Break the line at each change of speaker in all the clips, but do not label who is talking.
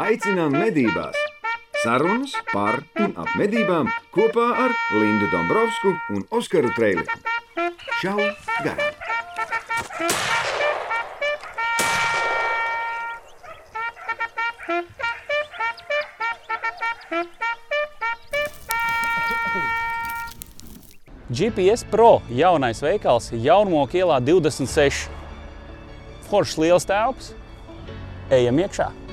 aicinām medībās! Sarunas par un ap medībām kopā ar Lindu Dombrovskiju un Oskaru Trēliņu. Čau! Garām!
GPS Pro jaunais veikals Jaunmoka ielā 26. Foršs liels telps. Ejam iekšā!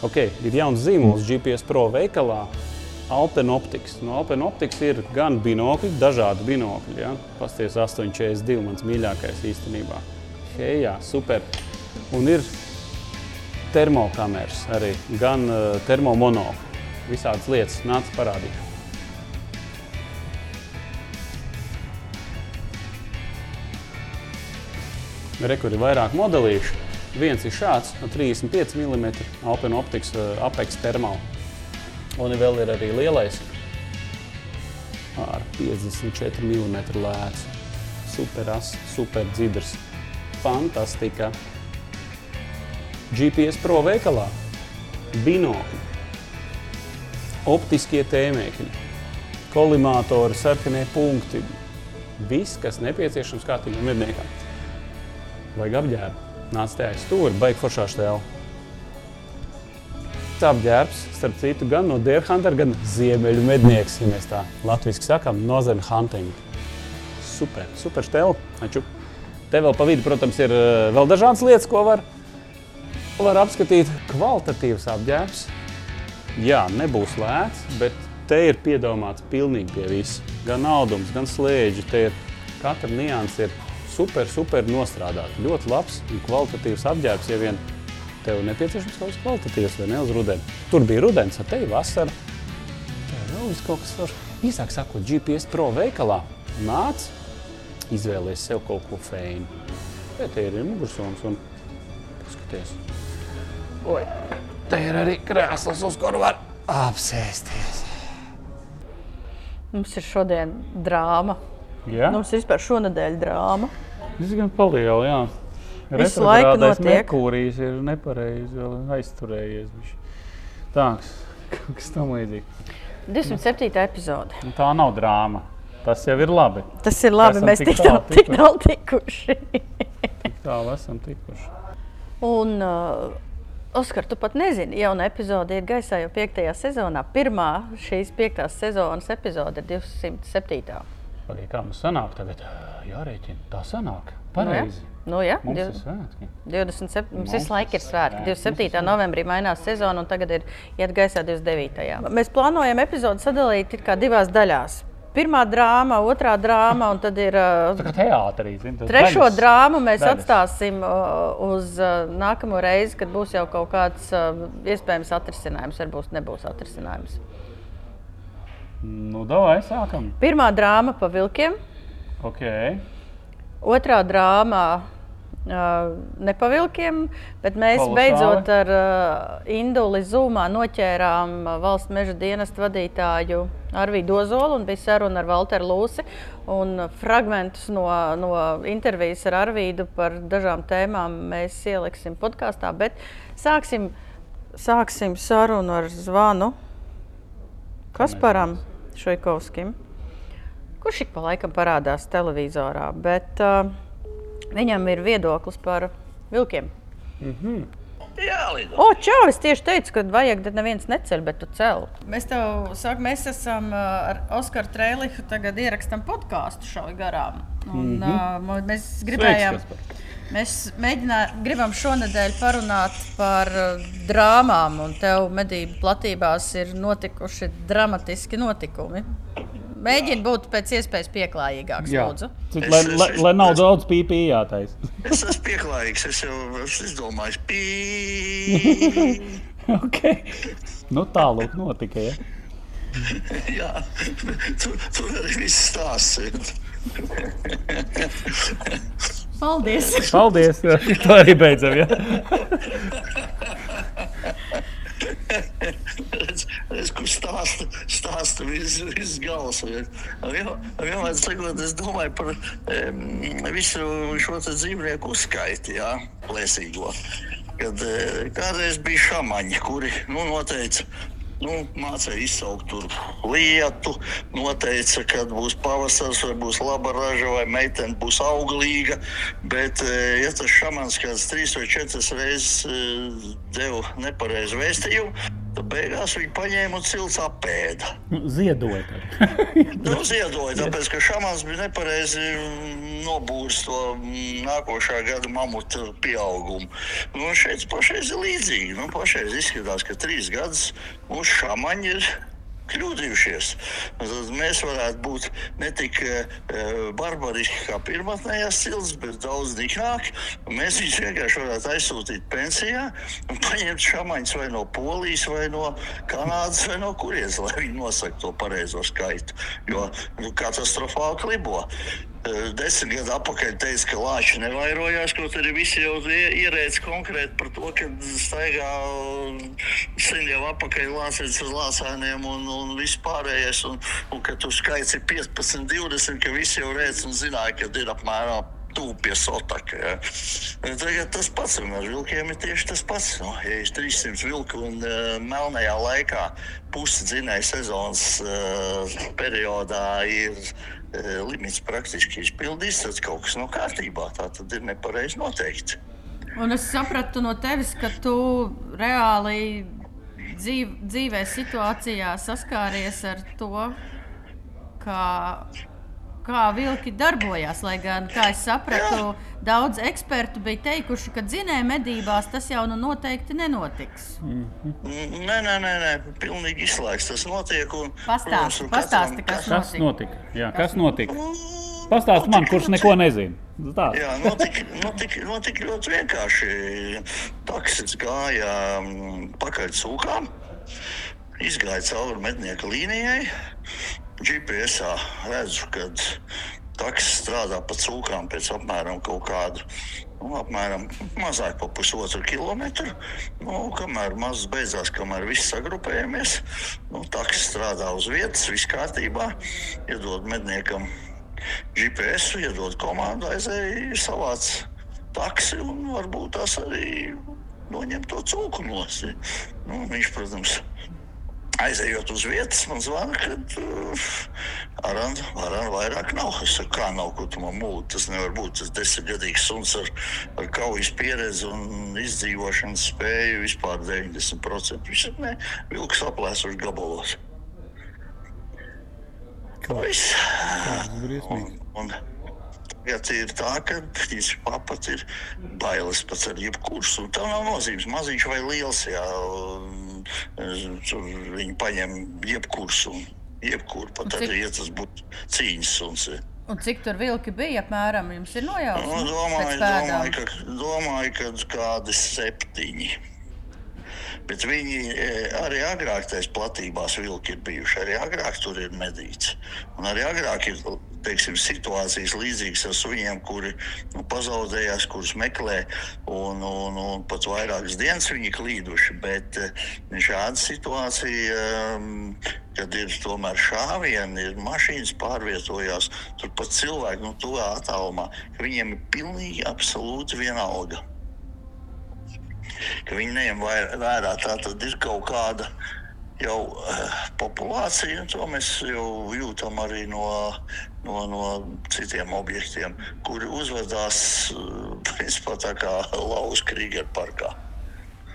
Ok, ir jauns zīmols GPS Pro veikalā. Alpen Optics. No Alpen Optics ir gan binokļi, dažādi binokļi. Ja? Pasties 842, mans mīļākais īstenībā. Hei, jā, super. Un ir termokameras arī, gan uh, termomonokli. Visādas lietas nāca parādīšu. Rekur ir vairāk modelīšu. Viens ir šāds, no 35 mm Alpen Optics uh, Apex Thermal. Un vēl ir arī lielais ar 54 mm lēts. Super as, super dzidrs. Fantastika! GPS Pro veikalā binokļi, optiskie tēmēkļi, kolimātori, sarkanie punkti. Viss, kas nepieciešams kārtīgam medniekam. Vajag apģērbu. Nāc te aiz stūri, baigi foršā štēla. Apģērbs, starp citu, gan no Deerhunter, gan ziemeļu mednieks, ja mēs tā latviski sakām, Northern Hunting. Super, super štēla. Taču te vēl pa vidu, protams, ir eh, vēl dažādas lietas, ko var var apskatīt kvalitatīvs apģērbs. Jā, nebūs lēts, bet te ir piedomāts pilnīgi pie visa. Gan audums, gan slēdži. Te ir katra nianse ir super, super nostrādāta. Ļoti labs un kvalitatīvs apģērbs, ja vien tev nepieciešams kaut kas kvalitatīvs vai ne uz rudeni. Tur bija rudens, ar tevi vasara. Tev vēl viss kaut kas var. Īsāk sakot, GPS Pro veikalā nāc, izvēlies sev kaut ko feinu. Te, te ir mugursoms un paskaties. Oi, te ir arī krēsls, uz kuru var apsēsties.
Mums ir šodien drāma.
Ja?
Mums ir vispār šonadēļ drāma.
Tas gan palielu, jā.
Visu laiku notiek.
Merkūrijs ir nepareizi vēl aizturējies. bišķi. Tāds, kaut kas tam līdzīgs.
207. epizode.
Nu, Tā nav drāma. Tas jau ir labi.
Tas ir labi.
Esam
Mēs
tik
tālu tik tālu tikuši.
Tik tālu esam tikuši.
Un, uh, Oskar, tu pat nezini, jauna epizode ir gaisā jau 5. sezonā. Pirmā šīs 5. sezonas epizode ir 207.
Pagaid, kā mums sanāk tagad? Jārēķina. Tā sanāk.
Nu, jā.
Pareizi.
Nu, jā,
Mums ir
div-
svētki.
27. Mums
Mums
visu laiku ir svētki.
svētki.
27. novembrī mainās sezona, un tagad ir iet gaisā 29. Mēs plānojam epizodi sadalīt divās daļās. Pirmā drāma, otrā drāma, un tad ir uh,
teātrī. tas
Trešo
daļas.
drāmu mēs
daļas.
atstāsim uh, uz uh, nākamo reizi, kad būs jau kaut kāds iespējams atrisinājums, varbūt nebūs atrisinājums.
Nu, davai, sākam.
Pirmā drāma pa vilkiem,
Ok.
otrā drāma uh, ne pa vilkiem, bet mēs
Kolosāli.
beidzot ar uh, Induli Zumā noķērām valsts meža dienestu vadītāju Arvīdu Ozolu un bija saruna ar Walteru Lūsi. Fragmentus no, no intervijas ar Arvīdu par dažām tēmām mēs ieliksim podkāstā, bet sāksim, sāksim sarunu ar zvanu Kasparam Šoikovskim kurš ik pa laikam parādās televizorā, bet uh, viņam ir viedoklis par vilkiem.
Jā, Lido.
O, čau! Es tieši teicu, ka vajag, tad neviens neceļ, bet tu cel. Mēs tev sakām, mēs esam uh, ar Oskaru Trēliņu, tagad ierakstām podkāstu šauju garām. Un, mm -hmm. uh, mēs gribējām.
Sveiks.
Mēs mēģinām, gribam šonadēļ parunāt par drāmām, un tev medību platībās ir notikuši dramatiski notikumi. Mēģini būt pēc iespējas pieklājīgāks,
Jā.
lūdzu.
Cik, lai, lai, lai nav daudz pīpī jātais.
Es esmu pieklājīgs. Es jau esmu izdomājis, pīlāns.
okay. Nu, tālāk notika. Ja?
Jā, tur, tur arī viss stāsts.
Paldies!
Paldies! Tā arī beidzam. Ja?
Redz, kur stāsta, stāsta nost viss vis galvas. Vienmēr sakot, es domāju par um, visu šo dzīvnieku uzskaiti, jā, plēsīgo. Kad uh, kādreiz bija šamaņi, kuri nu, noteica, Nu, mācīja izsaukt lietu, noteica, kad būs pavasaris, vai būs laba raža, vai meitene būs auglīga. Bet, ja tas šamans kāds trīs vai četras reizes deva nepareizu vēstījumu, Tad beigās viņi paņēma un cilts apēda.
Nu, ziedoja.
nu, ziedoja, tāpēc, ka šamans bija nepareizi nobūris to nākošā gada mamuta pieaugumu. Nu, šeit pašreiz ir līdzīgi. Nu, pašreiz izskatās, ka trīs gadus mūsu šamaņi ir kļūdījušies. Tad mēs varētu būt ne tik uh, barbariski kā pirmotnējās cilts, bet daudz niknāki. Mēs viņus vienkārši varētu aizsūtīt pensijā un paņemt šāmaņus vai no Polijas, vai no Kanādas, vai no kurienes, lai viņi nosaka to pareizo skaitu. Jo nu, katastrofāli klibo. Desmit gadu atpakaļ teica, ka lāči nevairojās, kaut arī visi jau ierēdz konkrēti par to, ka staigā sen jau atpakaļ lācēts uz lācēniem un, un viss pārējais, un, un ka tu skaits ir 15, 20, ka visi jau rēdz un zināja, ka ir apmēram tuvu pie Sotaka. Ja. Tagad tas pats un ar vilkiem ir tieši tas pats. No, ja ir 300 vilku un uh, melnajā laikā pusi dzinēja sezonas uh, periodā ir limits praktiski izpildīts, tad kaut kas nav kārtībā. Tā tad ir nepareizi noteikti.
Un es sapratu no tevis, ka tu reāli dzīv, dzīvē situācijā saskāries ar to, ka kā vilki darbojās. Lai gan, kā es sapratu, daudz ekspertu bija teikuši, ka dzinēja medībās tas jau nu noteikti nenotiks.
-hmm. Nē, nē, nē, nē, pilnīgi izslēgts. Tas notiek.
Pastāsti, pastāsti kas,
kas notika. Jā, kas notika? Pastāsti man, kurš neko nezina.
Tā. Jā, notika, notika, notika ļoti vienkārši. Taksis gāja mm, pakaļ cūkām, izgāja cauri mednieku līnijai GPS redzu, ka taksis strādā pa cūkām pēc apmēram kaut kāda. Nu, apmēram mazāk par pusotru kilometru. Nu, kamēr mazs beidzās, kamēr viss sagrupējamies, nu, taksis strādā uz vietas, viss kārtībā. Iedod medniekam GPS, iedod komandu, aizēja savāc taksi un varbūt tās arī noņem to cūku nosti. Nu, viņš, protams, aizejot uz vietas, man zvana, ka uh, ar vairāk nav. Es saku, kā nav, ko tu man mūli. Tas nevar būt. Tas desmitgadīgs suns ar, ar kaujas pieredzi un izdzīvošanas spēju vispār 90%. Viņš saka, nē, vilks aplēsuši gabalos. Viss. Un, un, Tagad ir tā, ka šis papats ir bailes pats ar jebkurš. Tā nav nozīmes, maziņš vai liels. Jā. Tur viņi paņem jebkurš un jebkur. Pat cik... arī, ja tas būtu cīņas suns.
Un cik tur vilki bija apmēram? Jums ir nojausmas?
Nu, domāju, domāju, ka, domāju, ka kādi septiņi. Bet viņi e, arī agrāk tajās platībās vilki ir bijuši. Arī agrāk tur ir medīts. Un arī agrāk ir teiksim, situācijas līdzīgas ar suņiem, kuri nu, pazaudējās, kurus meklē, un, un, un pat vairākas dienas viņi klīduši. Bet e, šāda situācija, kad ir tomēr šāvieni, ir mašīnas pārvietojās, turpat cilvēki nu, tuvā attālumā, viņiem ir pilnīgi absolūti vienalga ka viņi neņem vērā. Tā tad ir kaut kāda jau uh, populācija, un to mēs jau jūtam arī no, no, no citiem objektiem, kuri uzvedās uh, principā tā kā Lauvas Krīgera parkā.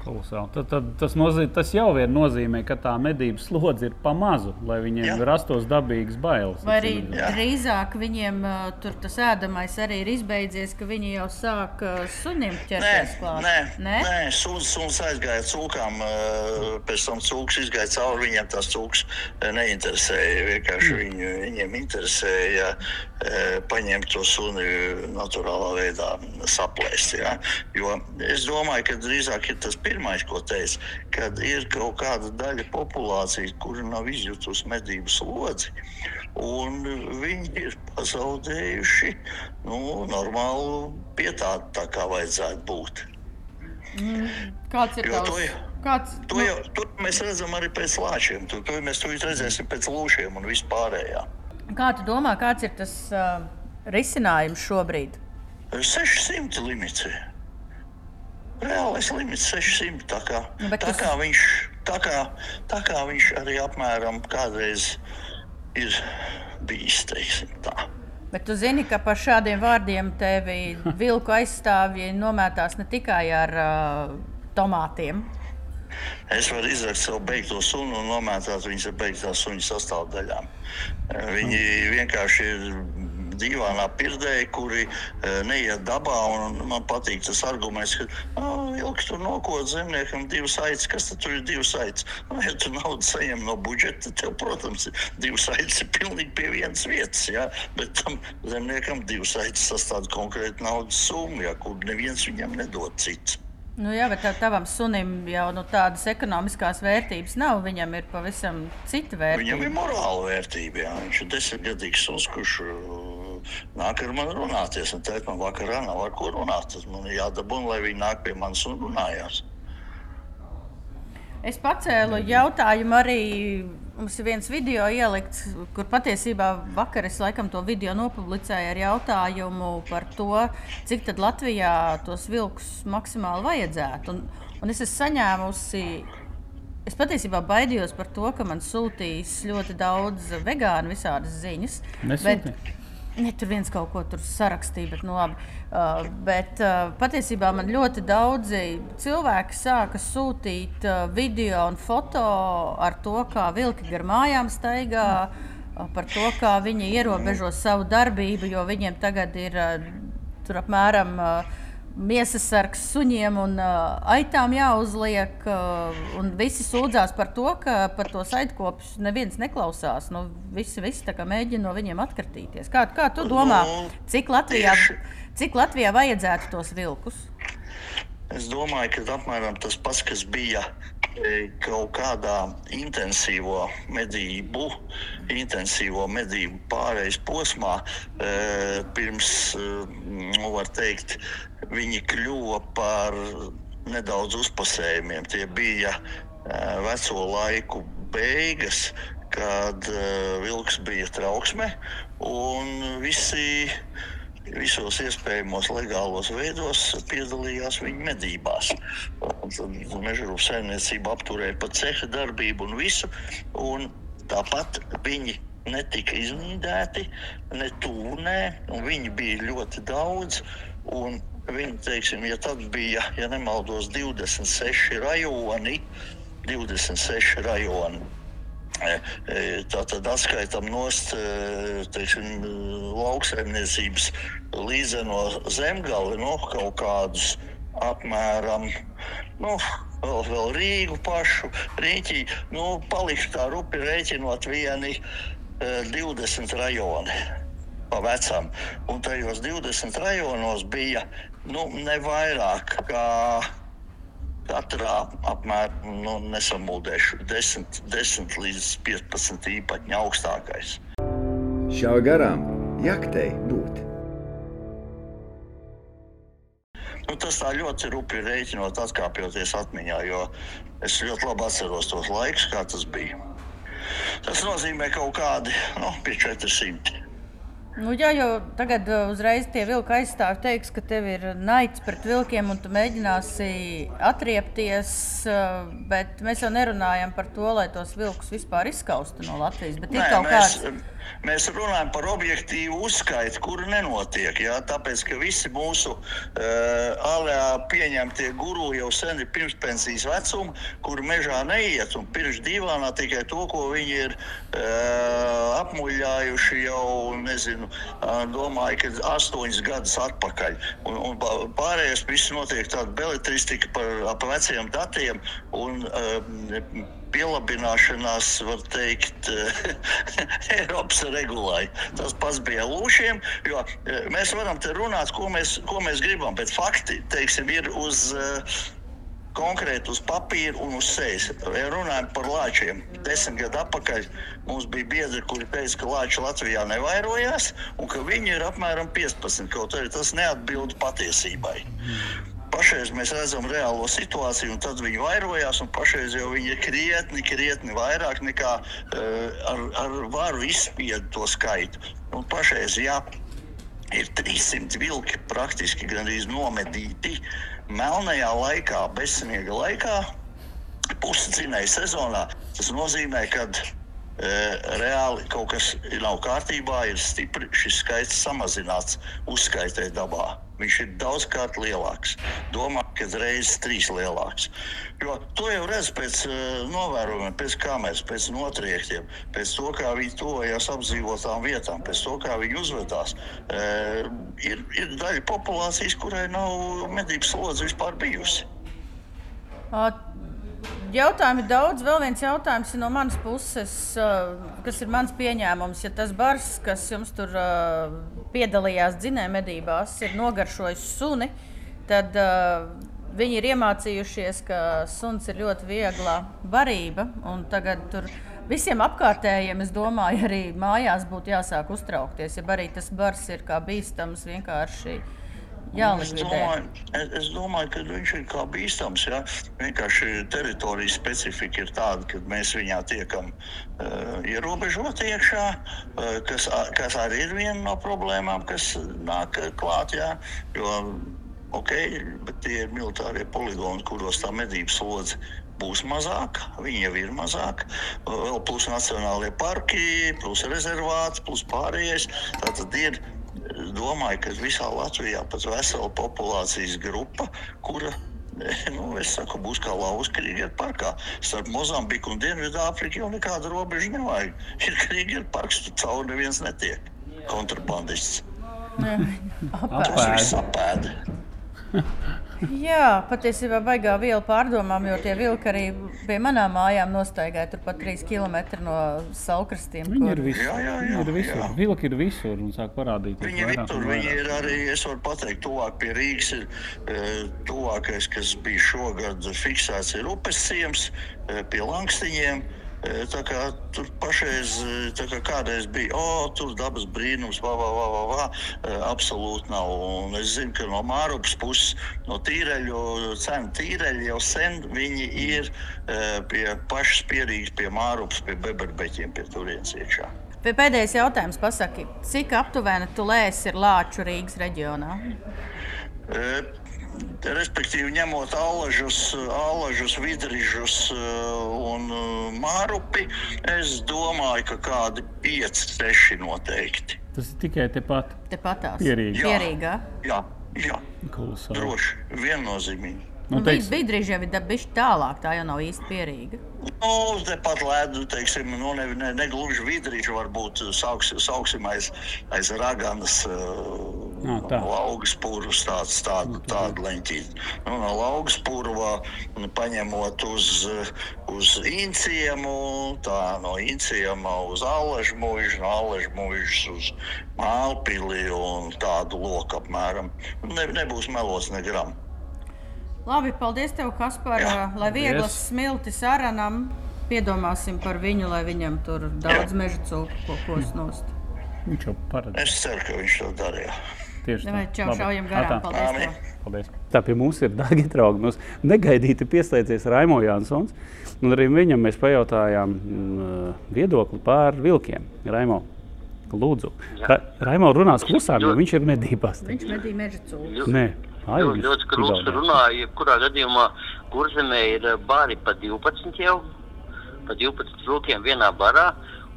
Kolosāli. Tad, tad, tas, nozīmē, tas jau vien nozīmē, ka tā medību slodze ir pa mazu, lai viņiem jā. rastos dabīgas bailes.
Vai arī jā. drīzāk viņiem uh, tur tas ēdamais arī ir izbeidzies, ka viņi jau sāk uh, sunim ķerties klāt?
Nē, nē, nē suns, suns aizgāja cūkām, uh, pēc tam cūks izgāja cauri, viņiem tās cūks neinteresēja. Vienkārši mm. viņu, viņiem interesēja paņemt to suni naturālā veidā saplēst. Ja? Jo es domāju, ka drīzāk ir tas pirmais pirmais, ko teicu, kad ir kaut kāda daļa populācijas, kura nav izjutusi medību slodzi. Un viņi ir pazaudējuši nu, normālu pietādu, tā kā vajadzētu būt.
Mm. Kāds ir tavs, Kāds,
To, jau, to mēs redzam arī pēc lāčiem. To, to mēs tūlīt redzēsim pēc lūšiem un vispārējā.
kā tu domā, kāds ir tas uh, risinājums šobrīd?
600 limits. Reālais limits 600. Tā kā,
Nu,
tā
tas-
kā, viņš, tā kā, tā kā viņš arī apmēram kādreiz ir bijis. teiksim Tā.
Bet tu zini, ka par šādiem vārdiem tevi vilku aizstāvji nomētās ne tikai ar uh, tomātiem.
Es varu izrakt savu beigto sunu un nomētāt viņas ar beigtās suņu sastāvdaļām. Viņi vienkārši ir dīvainā pirdēji, kuri eh, neiet dabā. un Man patīk tas arguments, ka ilgi tur nokot zemniekam divas aitas. Kas tad tur ir divas aitas? Nu, ja tu naudu saņem no budžeta, tad tev, protams, divas aitas ir pilnīgi pie vienas vietas. Ja? Bet tam zemniekam divas aitas sastāv konkrēti naudas summu, ja? kur neviens viņam nedod cits.
Nu, jā, bet tavam sunim jau nu, tādas ekonomiskās vērtības nav. Viņam ir pavisam cita
Viņam
vērtība.
ir morāla vērtība. Jā. Viņš ir desmitgadīgs suns, kurš nāk ar mani runāties. Un teikt, man vakarā nav ar ko runāt. Tas man ir jādabūna, lai viņi nāk pie manis un runājās.
Es pacēlu jautājumu arī. Mums ir viens video ielikts, kur patiesībā vakar es laikam to video nopublicēju ar jautājumu par to, cik tad Latvijā tos vilkus maksimāli vajadzētu. Un, un es esmu saņēmusi. Es patiesībā baidījos par to, ka man sūtīs ļoti daudz vegānu visādas ziņas.
Nesūti?
Ne, tur viens kaut ko tur sarakstīja, bet, nu, labi. Uh, bet uh, patiesībā man ļoti daudzi cilvēki sāka sūtīt uh, video un foto ar to, kā vilki gar mājām staigā, uh, par to, kā viņi ierobežo savu darbību, jo viņiem tagad ir uh, tur apmēram. Uh, Miesas sargs suņiem un uh, aitām jāuzliek. Uh, un visi sūdzās par to, ka par to saitkopus neviens neklausās. Nu, visi visi mēģina no viņiem atkartīties. Kā, kā tu domā,
Nu,
cik Latvijā, cik Latvijā vajadzētu tos vilkus?
Es domāju, ka apmēram tas pats, kas bija e, kaut kādā intensīvo medību, intensīvo medību pārejas posmā, e, pirms, e, nu, teikt, viņi kļuva par nedaudz uzpasējumiem. Tie bija veco laiku beigas, kad vilks bija trauksme un visi visos iespējamos legālos veidos piedalījās viņa medībās. Mežģīnu saimniecība apturēja pat ceha darbību un visu. Un tāpat viņi netika iznīdēti, ne tūnē, un viņi bija ļoti daudz. Viņi, teiksim, ja tad bija, ja nemaldos, 26 rajoni, 26 rajoni. Tā tad atskaitām nost teiksim, lauksaimniecības līdzeno zemgali, no kaut kādus apmēram. Nu, Vēl, vēl Rīgu pašu rīķi, nu, palikšu tā rupi rēķinot vieni e, 20 rajoni pa vecam. Un tajos 20 rajonos bija nu, ne vairāk kā katrā apmēram, nu, nesamūdēšu, 10, 10 līdz 15 īpaņi augstākais.
Šā garām jaktei būt.
Nu, tas tā ļoti rupi rēķinot, atkāpjoties atmiņā, jo es ļoti labi atceros tos laikus, kā tas bija. Tas nozīmē kaut kādi nu, pie 400.
Nu, jā, jo tagad uh, uzreiz tie vilka aizstāvji teiks, ka tev ir naids pret vilkiem un tu mēģināsi atriepties. uh, Bet mēs jau nerunājam par to, lai tos vilkus vispār izskaustu no Latvijas. Bet ir
Nē,
kaut
mēs,
kāds.
Mēs runājam par objektīvu uzskaitu, kura nenotiek. Jā, tāpēc, ka visi mūsu uh, ālējā pieņemtie guru jau sen ir pirmspensijas vecuma, kuri mežā neiet un pirms divānā tikai to, ko viņi ir uh, apmuļājuši jau, nezinu, uh, domāju, ka astoņus gadus atpakaļ. Un, un pā- pārējais viss notiek tāda beletristika par, par veciem datiem un uh, pielabināšanās, var teikt, Eiropas regulai. Tas pats bija lūšiem, jo eh, mēs varam te runāt, ko mēs, ko mēs gribam, bet fakti, teiksim, ir uz eh, konkrēti uz papīra un uz sejas. Ja runājam par lāčiem, desmit gadu atpakaļ mums bija biedri, kuri teica, ka lāči Latvijā nevairojās un ka viņi ir apmēram 15. Kaut arī tas neatbilst patiesībai. Pašreiz mēs redzam reālo situāciju, un tad viņi vairojās, pašreiz jau viņi ir krietni, krietni vairāk nekā uh, ar, ar varu izspiedu to skaitu. Un pašreiz, jā, ir 300 vilki praktiski gandrīz nomedīti melnajā laikā, bezsniega laikā, pusdzinēja sezonā. Tas nozīmē, ka reāli kaut kas nav kārtībā, ir stipri šis skaits samazināts uzskaitē dabā. Viņš ir daudzkārt lielāks. Domāju, ka reizes trīs lielāks. Jo to jau redz pēc novērojumiem, pēc kameras, pēc notriektiem, pēc to, kā viņi tuvojas apdzīvotām vietām, pēc to, kā viņi uzvedās. Ir, ir daļa populācijas, kurai nav medību slodze vispār bijusi.
At Jautājumi daudz. Vēl viens jautājums no manas puses, kas ir mans pieņēmums. Ja tas bars, kas jums tur piedalījās dzinējumedībās, ir nogaršojis suni, tad viņi ir iemācījušies, ka suns ir ļoti viegla barība. Tagad tur visiem apkārtējiem, es domāju, arī mājās būtu jāsāk uztraukties. Ja arī tas bars ir kā bīstams vienkārši
Es domāju, es, es domāju, ka viņš ir kā bīstams. Ja? Vienkārši teritorijas specifika ir tāda, ka mēs viņā tiekam uh, ierobežoti iekšā, uh, kas, kas arī ir viena no problēmām, kas nāk klāt. Ja? Jo, okay, bet tie ir militārie poligoni, kuros tā medības slodze būs mazāka, viņa jau ir mazāka. Vēl plus nacionālajie parki, plus rezervāts, plus pārējais. Tātad ir domāju, ka visā Latvijā pat vesela populācijas grupa, kura nu, saku, būs kā lauva Krieger parkā. Starp Mozambiku un Dienvidāfriku jau nekāda robeža nevajag. Ir Krieger parks, tur cauri neviens netiek. Kontrabandists. Tas viss apēda.
Jā, patiesībā baigā viela pārdomām, jo tie vilki arī pie manām mājām nostaigāja turpat 3 km no saukrastiem.
Viņi kur... ir visur. Jā, jā, jā, ir visur. Jā. Vilki ir visur un sāk parādīties.
Viņi ir visur. Viņi ir arī, es varu pateikt, tuvāk pie Rīgas ir e, tuvākais, kas bija šogad fiksēts, ir upes ciems e, pie Langstiņiem. Tā kā tur pašreiz, kā kādreiz bija, o, tur dabas brīnums, vā, vā, vā, vā, vā. absolūti nav. Un es zinu, ka no Mārupas puses, no tīreļu, cenu tīreļi jau sen viņi ir pie pašas pierīgas, pie Mārupas, pie beberbeķiem, pie turienes iekšā.
Pēdējais jautājums, pasaki, cik aptuveni tu lēsi ir Lāču Rīgas reģionā?
E, Respektīvi, ņemot alažus, alažus vidrižus eh, un eh, mārupi, es domāju, ka kādi 5, 6 noteikti.
Tas ir tikai tepat.
Tepatās.
Pierīgā.
Pierīgā.
Jā, jā. Droši, viennozīmīgi.
Nu, teiks... Vidrīži jau ir dabiski tālāk, tā jau nav īsti pierīga.
Nu, tepat ledu, teiksim, nu, ne, ne, ne gluži vidrīži, varbūt sauks, sauksim aiz, aiz raganas no, tā. laugas purvas tāds, tādu, tādu leņķīti. Nu, no laugas purva nu, paņemot uz, uz inciemu, tā no inciema uz aležu mūžu, no aležu mūžas uz mālpili un tādu loku apmēram. Ne, nebūs melos ne gramu.
Labi, paldies tev, Kaspar. Jā, lai vieglas yes. smiltis aranam, piedomāsim par viņu, lai viņam tur daudz Jā. meža cūku kokos nost.
Viņš jau paredzēja.
Es ceru, ka viņš to darīja.
Tieši tā.
Čau, šaujam garām. Paldies. Paldies.
Tā pie mums ir, dārgi draugi, mums negaidīti pieslēdzies Raimo Jansons. Un arī viņam mēs pajautājām mm, viedokli par vilkiem. Raimo, lūdzu. Ra Raimo runās klusāk, jo viņš ir medībās.
Viņš medī meža cūku.
Nē.
Ai, ļoti, ļoti krūts runāja, jebkurā gadījumā kurzemē ir eh, bari pa 12 jau, pa 12 vilkiem vienā barā,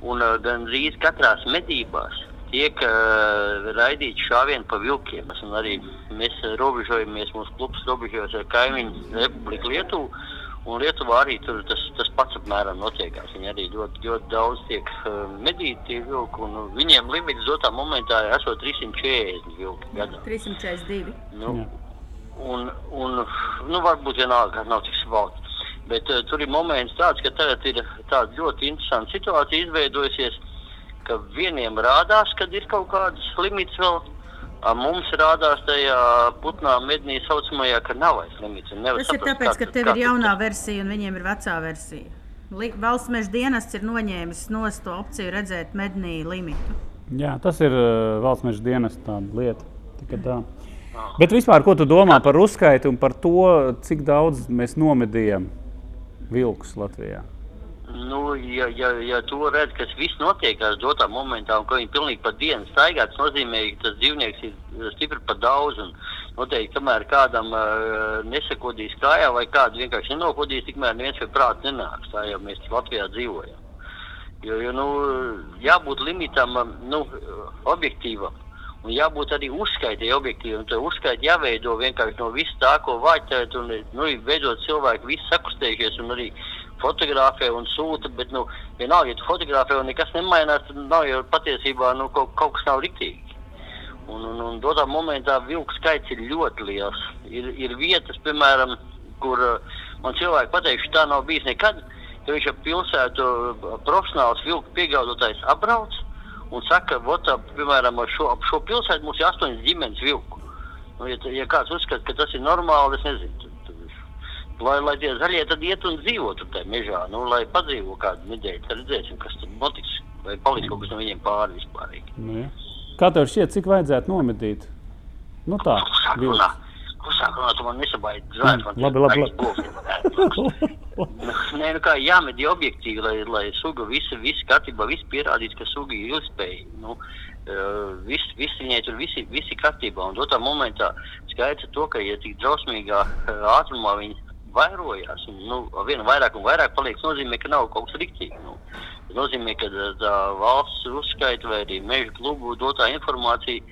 un uh, gandrīz katrās medībās tiek uh, raidīts šāvieni pa vilkiem. Un arī mēs robežojamies, mūsu klubs robežojas ar kaimiņu Republiku Lietuvu, un Lietuvā arī tur tas, tas pats apmēram notiekās. Viņi arī ļoti, ļoti daudz tiek uh, medīti tie vilki, un viņiem limits dotā momentā ir esot 340 vilki gadā.
342.
Nu. Un, un nu, varbūt vienalga, ka nav tik smalki. Bet uh, tur ir moments tāds, ka tagad ir tāda ļoti interesanta situācija izveidojusies, ka vieniem rādās, kad ir kaut kāds limits vēl. A mums rādās tajā putnā mednī saucamajā, ka nav vairs limits.
Tas saprast, ir tāpēc, ka tev ir jaunā versija un viņiem ir vecā versija. Valsts meža dienests ir noņēmis no to opciju redzēt mednī limitu.
Jā, tas ir uh, valsts meža dienesta lieta. Tikai tā. Bet vispār, ko tu domā par uzskaitu un par to, cik daudz mēs nomedījām vilkus Latvijā?
Nu, ja, ja, ja tu redz, kas viss notiekās dotā momentā, un ka viņi pilnīgi pa dienu staigā, tas nozīmē, ka tas dzīvnieks ir stipri par daudz. Noteikti, kamēr kādam uh, nesakodīs kājā vai kādu vienkārši nenokodīs, tikmēr neviens pie prāta nenāks. Tā jau mēs Latvijā dzīvojam. Jo, jo nu, jābūt limitam, nu, objektīvam. Un jābūt arī uzskaitai objektīvam. Tur uzskaitī jāveido vienkārši no visu tā, ko vajag. Un nu, veidot cilvēku, visi sakustējušies un arī fotografē un sūta, bet, nu, vienalga, ja tu fotografē un nekas nemainās, tad nav jau patiesībā nu, kaut, kaut kas nav riktīgi. Un, un, un dotā momentā vilku skaits ir ļoti liels. Ir, ir vietas, piemēram, kur uh, man cilvēki pateikšu, tā nav bijis nekad, ka viņš ap pilsētu uh, profesionāls vilku piegādātājs apbrauc un saka, ka, piemēram, ap šo, ap šo pilsētu mums ir astoņas ģimenes vilku. Nu, ja, ja kāds uzskata, ka tas ir normāli, es nezinu lai, lai tie zaļie tad iet un dzīvo tur tajā mežā, nu, lai padzīvo kādu nedēļu, tad redzēsim, kas tur notiks, vai paliks kaut kas no viņiem pāri vispārīgi.
Nu. Kā tev šķiet, cik vajadzētu nomedīt? Nu tā,
vilks. Klusāk runā, tu man nesabaidi. Zvani man.
Labi, labi, labi.
Nē, nu kā jāmedi objektīvi, lai, lai suga visi, visi kārtībā, visi pierādīts, ka suga ir ilgspējīga. Nu, uh, viss, viss viņai tur visi, visi kārtībā. Un dotā momentā skaidrs to, ka, ja tik drausmīgā uh, ātrumā viņi vairojās. Un, nu, vien vairāk un vairāk paliek, nozīmē, ka nav kaut kas rīktīgi. Nu, tas nozīmē, ka tā valsts uzskaita vai arī meža klubu dotā informācija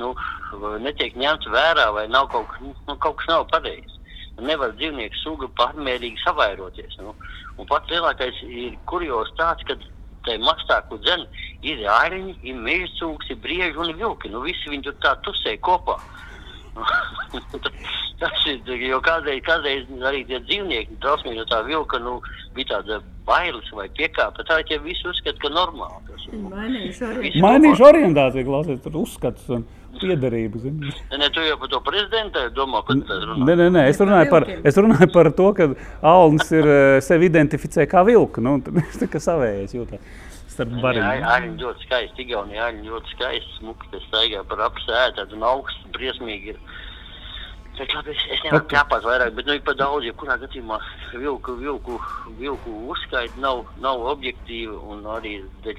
nu, netiek ņemta vērā vai nav kaut, nu, kaut kas nav pareizs. Nevar dzīvnieku suga pārmērīgi savairoties. Nu. Un pats lielākais ir kurjos tāds, ka tai mastāku dzene ir āriņi, ir meža cūks, ir brieži un vilki. Nu, visi viņi tur tā tusē kopā. tas ir, jo kādreiz, kādreiz arī tie dzīvnieki, drausmīgi no tā vilka, nu, bija tāda bailes vai piekāpa. Tā jau visi uzskata, ka normāli. Tas,
nu, mainīšu
orientāciju. Klausies, tur uzskats un piederību.
Zini. Ne, tu jau par to prezidentu domā, ka tas runā.
Nē, nē, nē, es runāju par, es runāju par to, ka Alns ir eh, sevi identificē kā vilku. Nu, tā kā savējais jūtos starp bariem.
Jā, āļņi ļoti skaisti. Igaunija āļņi ļoti skaisti. Smuki, tas staigā par apsētāt un augsts, briesmīgi ir. Bet, labi, es, es nevaru ķēpāt vairāk, bet nu, ir par daudz. Jebkurā gadījumā vilku, vilku, vilku uzskaita nav, nav objektīva. Arī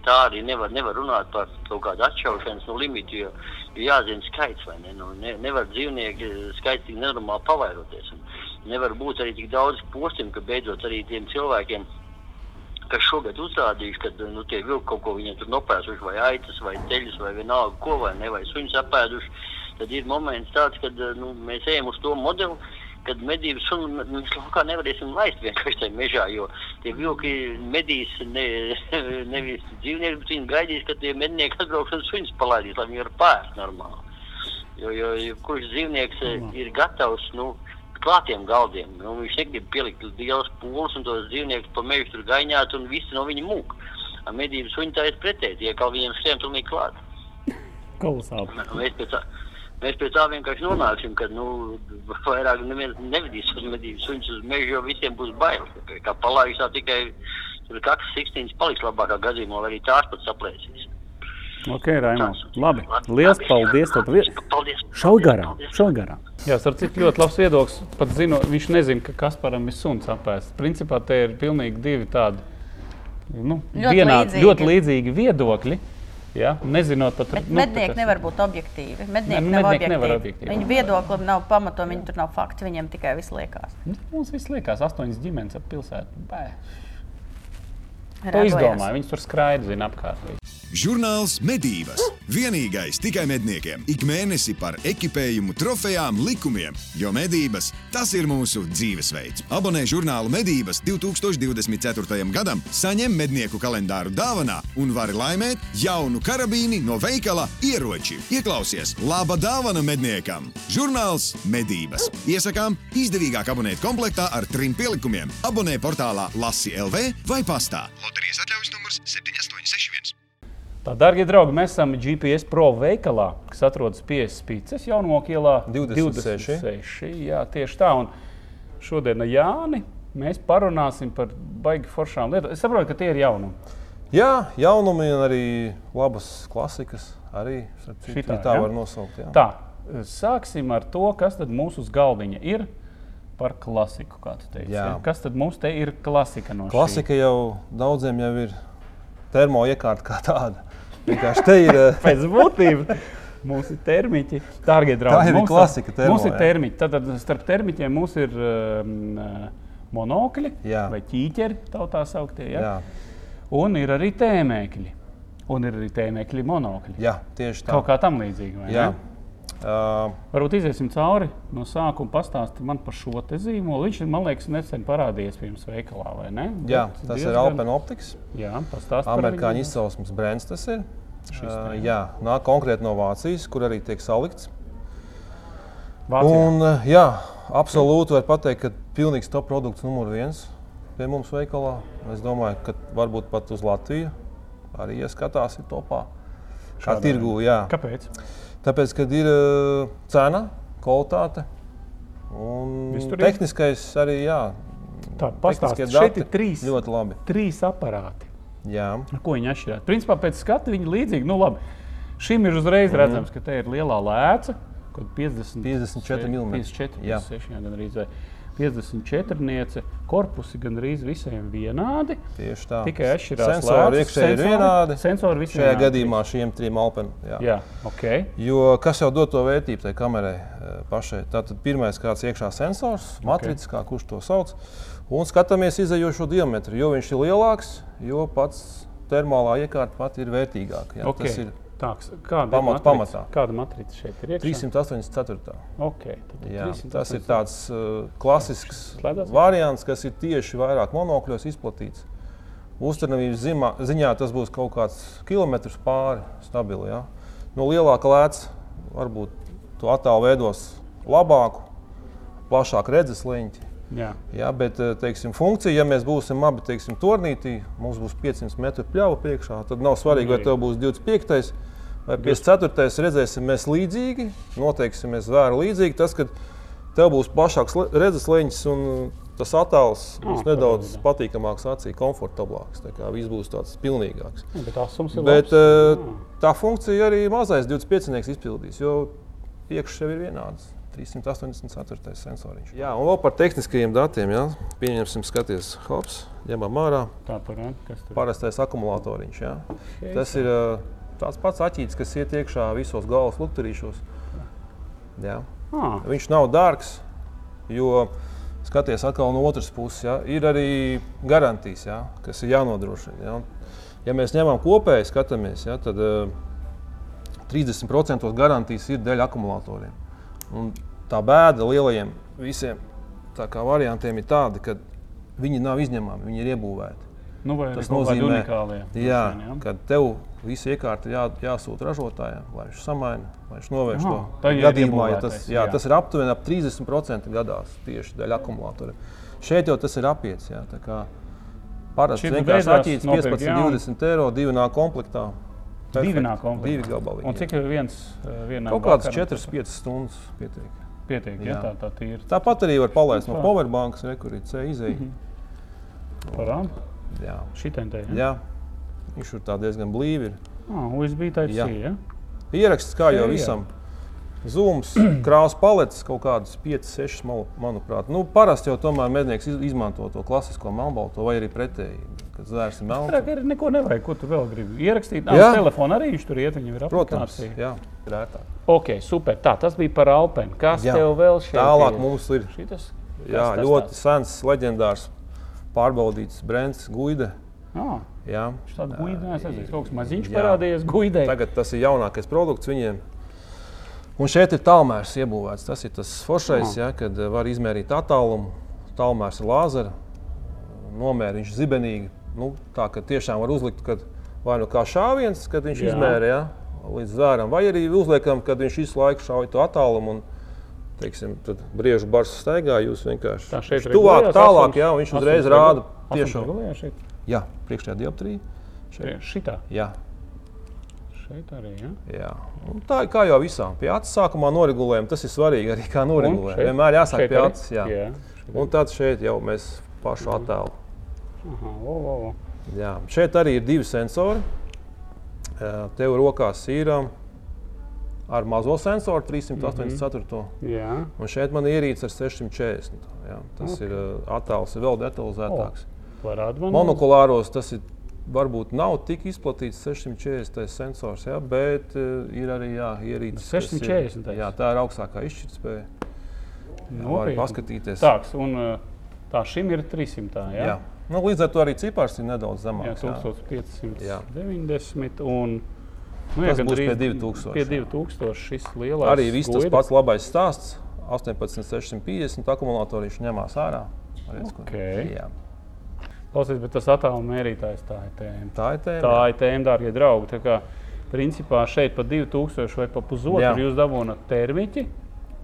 tā arī nevar, nevar runāt par kaut kādu atšaušanas no limitu. Jo, jo jāzina skaits, vai ne? Nu, ne nevar dzīvnieki skaits tik nenormāli pavairoties. Un nevar būt arī tik daudz postiem, ka beidzot arī tiem cilvēkiem kas šogad uzrādījuši, ka nu, tie vilki kaut ko viņiem tur nopēsuši, vai aitas, vai ceļus, vai vienalga ko, vai ne, vai suņus apēduši. Tad ir moments tāds, kad nu, mēs ejam uz to modeli, kad medības sunu mēs laukā nevarēsim laist vienkārši tajā mežā, jo tie vilki medīs ne, nevis dzīvnieki, bet viņi gaidīs, ka tie mednieki atbrauks un suņus palaidīs, lai viņi var pārst normāli. Jo, jo, jo kurš dzīvnieks ir gatavs, nu, klātiem galdiem. Nu, viņš negrib pielikt lielas pūles un tos dzīvniekus pa mežu tur gaņāt un visi no viņa mūk. Medības suņi tā ir pretēji, tie kā viņiem skrien pilnīgi klāt.
Kolosāli.
Mēs pēc tā, mēs pēc tā vienkārši nonāksim, ka nu, vairāk neviens nevedīs uz medības suņus uz mežu, jo visiem būs bail. Kā palaiks tā tikai tur katrs sikstīns paliks labākā gadījumā, vai arī tās pat saplēsīs.
Ok, Raimons. Labi. Lielas paldies.
Paldies.
Šauj garām. Jā, starp citu ļoti labs viedoklis. Pat zinu, viņš nezina, ka Kasparam ir suns apēsts. Principā te ir pilnīgi divi tādi nu, ļoti, vienādi, līdzīgi. ļoti līdzīgi viedokļi. Ja? Nezinot pat,
Bet nu, mednieki tas... nevar būt objektīvi. Mednieki,
ne,
nav
mednieki
objektīvi.
nevar objektīvi.
Viņu viedoklim nav pamatojumi, viņi tur nav fakti, viņiem tikai viss liekas.
Nu, mums viss liekas, astoņas ģimenes ap pilsētu. Bē. To izdomāja. Viņus tur skraida, zina apkārt.
Žurnāls Medības. Vienīgais tikai medniekiem. Ik mēnesi par ekipējumu, trofejām, likumiem. Jo medības tas ir mūsu dzīvesveids. Abonē žurnālu Medības 2024. gadam, saņem mednieku kalendāru dāvanā un vari laimēt jaunu karabīni no veikala ieroči. Ieklausies, laba dāvana medniekam! Žurnāls Medības. Iesakām izdevīgāk abonēt komplektā ar trim pielikumiem. Abonē portālā Lasi LV vai pastā. Loterijas atļaujas numurs 7861.
Tā, darbie draugi, mēs esam GPS Pro veikalā, kas atrodas pie Spīces jaunokā ielā
26.
26. Jā, tieši tā. Un šodien ar Jāni mēs parunāsim par baigi foršām lietām. Es saprotu, ka tie ir jaunumi.
Jā, jaunumi un arī labas klasikas. Arī
Šitā,
tā
ja?
var nosaukt. Jā.
Tā, sāksim ar to, kas tad mūsu uz galdiņa ir par klasiku. Teici, ja? Kas tad mums te ir klasika no
klasika šī? jau daudziem jau ir termoiekārta kā tāda. Vienkārši te ir
pēc būtības. Mums ir termiķi, dārgie draugi.
Tā ir mums klasika.
Termo, mums ir termiķi. Tad, tad starp termiķiem mums ir um, monokļi jā. vai ķīķeri, tā sauktie. Ja? Jā. Un ir arī tēmēkļi. Un ir arī tēmēkļi monokļi.
Jā, tieši tā.
Kaut kā tam līdzīga. Uh, Varbūt iziesim cauri no sākuma, pastāstīt man par šo zīmolu. Viņš ir, man liekas, nesen parādījies pirms veikalā, vai ne?
Jā, Bet tas diezgan... ir Alpen Optics.
Jā, pastāstīt.
Amerikāņu izcelsmes brands tas ir. Šis, uh, jā, nāk konkrēti no Vācijas, kur arī tiek salikts.
Vācijā.
Un, uh, jā, absolūti var pateikt, ka pilnīgs top produkts numur viens pie mums veikalā. Es domāju, ka varbūt pat uz Latviju arī ieskatās ir topā. Kā tirgū, jā.
Kāpēc?
Tāpēc, kad ir cena, kvalitāte un tehniskais arī, jā.
Tā pastāstiet, šeit ir trīs,
ļoti labi.
Trīs aparāti.
Jā.
Ar ko viņi atšķirās? Principā pēc skata viņi līdzīgi. Nu, labi. Šim ir uzreiz mm. redzams, ka te ir lielā lēca, kad 50,
54 mm.
54, 56, jā, gan arī. 54 niece, korpusi gandrīz visiem vienādi.
Tieši tā.
Tikai atšķirās
sensori iekšēji ir vienādi.
Sensori visiem
Šajā vienādi. gadījumā šiem trim alpen. Jā.
jā, ok.
Jo kas jau dod to vērtību tai kamerai eh, pašai? Tātad pirmais kāds iekšā sensors, matricis, okay. kā kurš to sauc. Un skatāmies izējošo diametru. Jo viņš ir lielāks, jo pats termālā iekārta pat ir vērtīgāka. Jā,
okay. Tas ir Tāks, kāda
Pamat, pamatā.
Kāda matrica šeit ir?
Iekšā? 384.
Okay,
Jā, 384. Tas ir tāds uh, klasisks Slēdās? variants, kas ir tieši vairāk monokļos izplatīts. Uzturnības ziņā tas būs kaut kāds kilometrs pāri stabili. Ja? No lielāka lēca varbūt to attēlu veidos labāku, plašāku redzes leņķi.
Jā.
Jā, bet uh, teiksim, funkcija, ja mēs būsim abi teiksim, turnītī, mums būs 500 metru pļauja priekšā, tad nav svarīgi, vai tev būs 25 vai 54. redzēsim mēs līdzīgi, noteiksimies vēru līdzīgi. Tas, ka tev būs plašāks redzes leņķis un tas attēls būs ah, nedaudz tā, patīkamāks acī, komfortablāks. Tā kā viss būs tāds pilnīgāks.
Ja, bet
bet, uh, tā funkcija arī mazais 25. izpildīs, jo iekšā ir vienāds. 384. sensoriņš. Jā, un vēl par tehniskajiem datiem. Jā. Pieņemsim, skaties, hops, ņemam ārā.
Tā parāda, kas tur
ir. Parastais akumulatoriņš. Jā. Tas ir uh, tāds pats aķītis, kas iet iekšā visos galvas lukturīšos. Jā.
Ah.
Viņš nav dārgs, jo skaties atkal no otras puses, jā, ir arī garantijas, jā, kas ir jānodrošina. Jā. Ja mēs ņemam kopēji, skatāmies, jā, tad uh, 30% garantijas ir dēļ akumulatoriem. Un tā bēda lielajiem visiem variantiem ir tāda, ka viņi nav izņemami, viņi ir iebūvēti.
Nu, tas nozīmē,
ka tev visu iekārtu jā, jāsūta ražotājiem, lai viņš samaina, lai viņš novērš Aha, to gadījumā. Ja tas, jā, jā. tas ir aptuveni ap 30% gadās tieši dēļ akumulatora. Šeit jau tas ir apiets. Jā, Parasti vienkārši atķīts 15, jā. 20 eiro, divi nāk komplektā.
Perfekt. Divi nāk komplektā.
Divi gabali.
Un cik ir viens? Eh, vienā
Kaut kādas 4-5 stundas pietiek.
Pietiek, jā. Jā, tā, tā ir.
Tāpat arī var palaist no powerbankas, rekurīt, izēja. Mm
-hmm. Parādi.
Jā,
šitien te.
Ja? Jā, viņš ir diezgan blīvi.
Ah, USB type C. Ja?
Ieraksts kā jau visam. Zūms, krāsa paletes kaut kādas 5, 6, manuprāt. Nu, parasti jau tomēr mednieks izmanto to klasisko melnbalto vai arī pretēji. Kad zvērs ir melns.
Tā ir neko nevajag, ko tu vēl gribi ierakstīt. Jā, telefonu arī viņš tur iet, viņam ir
aplikācija. Protams, jā, ir ērtāk.
Ok, super. Tā, tas bija par Alpeni. Kas jā. tev vēl šeit?
Tālāk mums ir.
Šitas?
Jā, ļoti tāds? sens, leģendārs pārbaudīts brands Guide.
Ah,
jā,
tāda guida, es nezinu, kaut kas maziņš jā. parādījies guidē.
Tagad tas ir jaunākais produkts viņiem. Un šeit ir tālmērs iebūvēts. Tas ir tas foršais, ah. ja, kad var izmērīt attālumu. Tālmērs ir lāzera, nomēra viņš zibenīgi. Nu, tā ka tiešām var uzlikt, kad vai nu kā šāviens, kad viņš jā. izmēra ja, līdz zvēram, vai arī uzliekam, kad viņš visu laiku šauj to attālumu. Un, teiksim, tad briežu bars staigā, jūs vienkārši
tā šeit
tuvāk, tālāk, jā, viņš uzreiz rāda tiešo. Jā, priekšējā dioptrija.
Šitā?
Jā.
Šeit arī,
ja? Jā. Un tā ir kā jau visām. Pie acis sākumā noregulējam, tas ir svarīgi arī kā noregulējam. Vienmēr jāsāk pie acis, jā. jā. Un tad šeit jau mēs pašu attēlu.
Aha, o, o, o.
Jā. Šeit arī ir divi sensori. Tev rokās ir ar mazo sensoru 384. Mm -hmm.
Jā.
Un šeit man ir ierīce ar 640. Jā. Tas okay. ir attēls, ir vēl detalizētāks.
Oh,
Monokulāros tas ir varbūt nav tik izplatīts 640 sensors, jā, bet uh, ir arī jā, ierīces.
640.
Ir, jā, tā ir augstākā izšķirtspēja. Var paskatīties.
Tāds, un uh, tā šim ir 300. Jā? Jā.
Nu, līdz ar to arī cipars ir nedaudz zemāks.
Jā, 1590. Un,
nu, jā, tas būs pie 2000.
Pie 2000 šis lielais.
Arī viss tas pats labais stāsts. 18650 akumulātori viņš ņemās ārā.
Okay. Jā. Klausies, bet tas attāluma mērītājs tā ir tēma.
Tā ir tēma,
tā ir tēma dārgie draugi. Tā kā, principā šeit pa 2000 vai pa pusotru jūs dabūnat termiķi,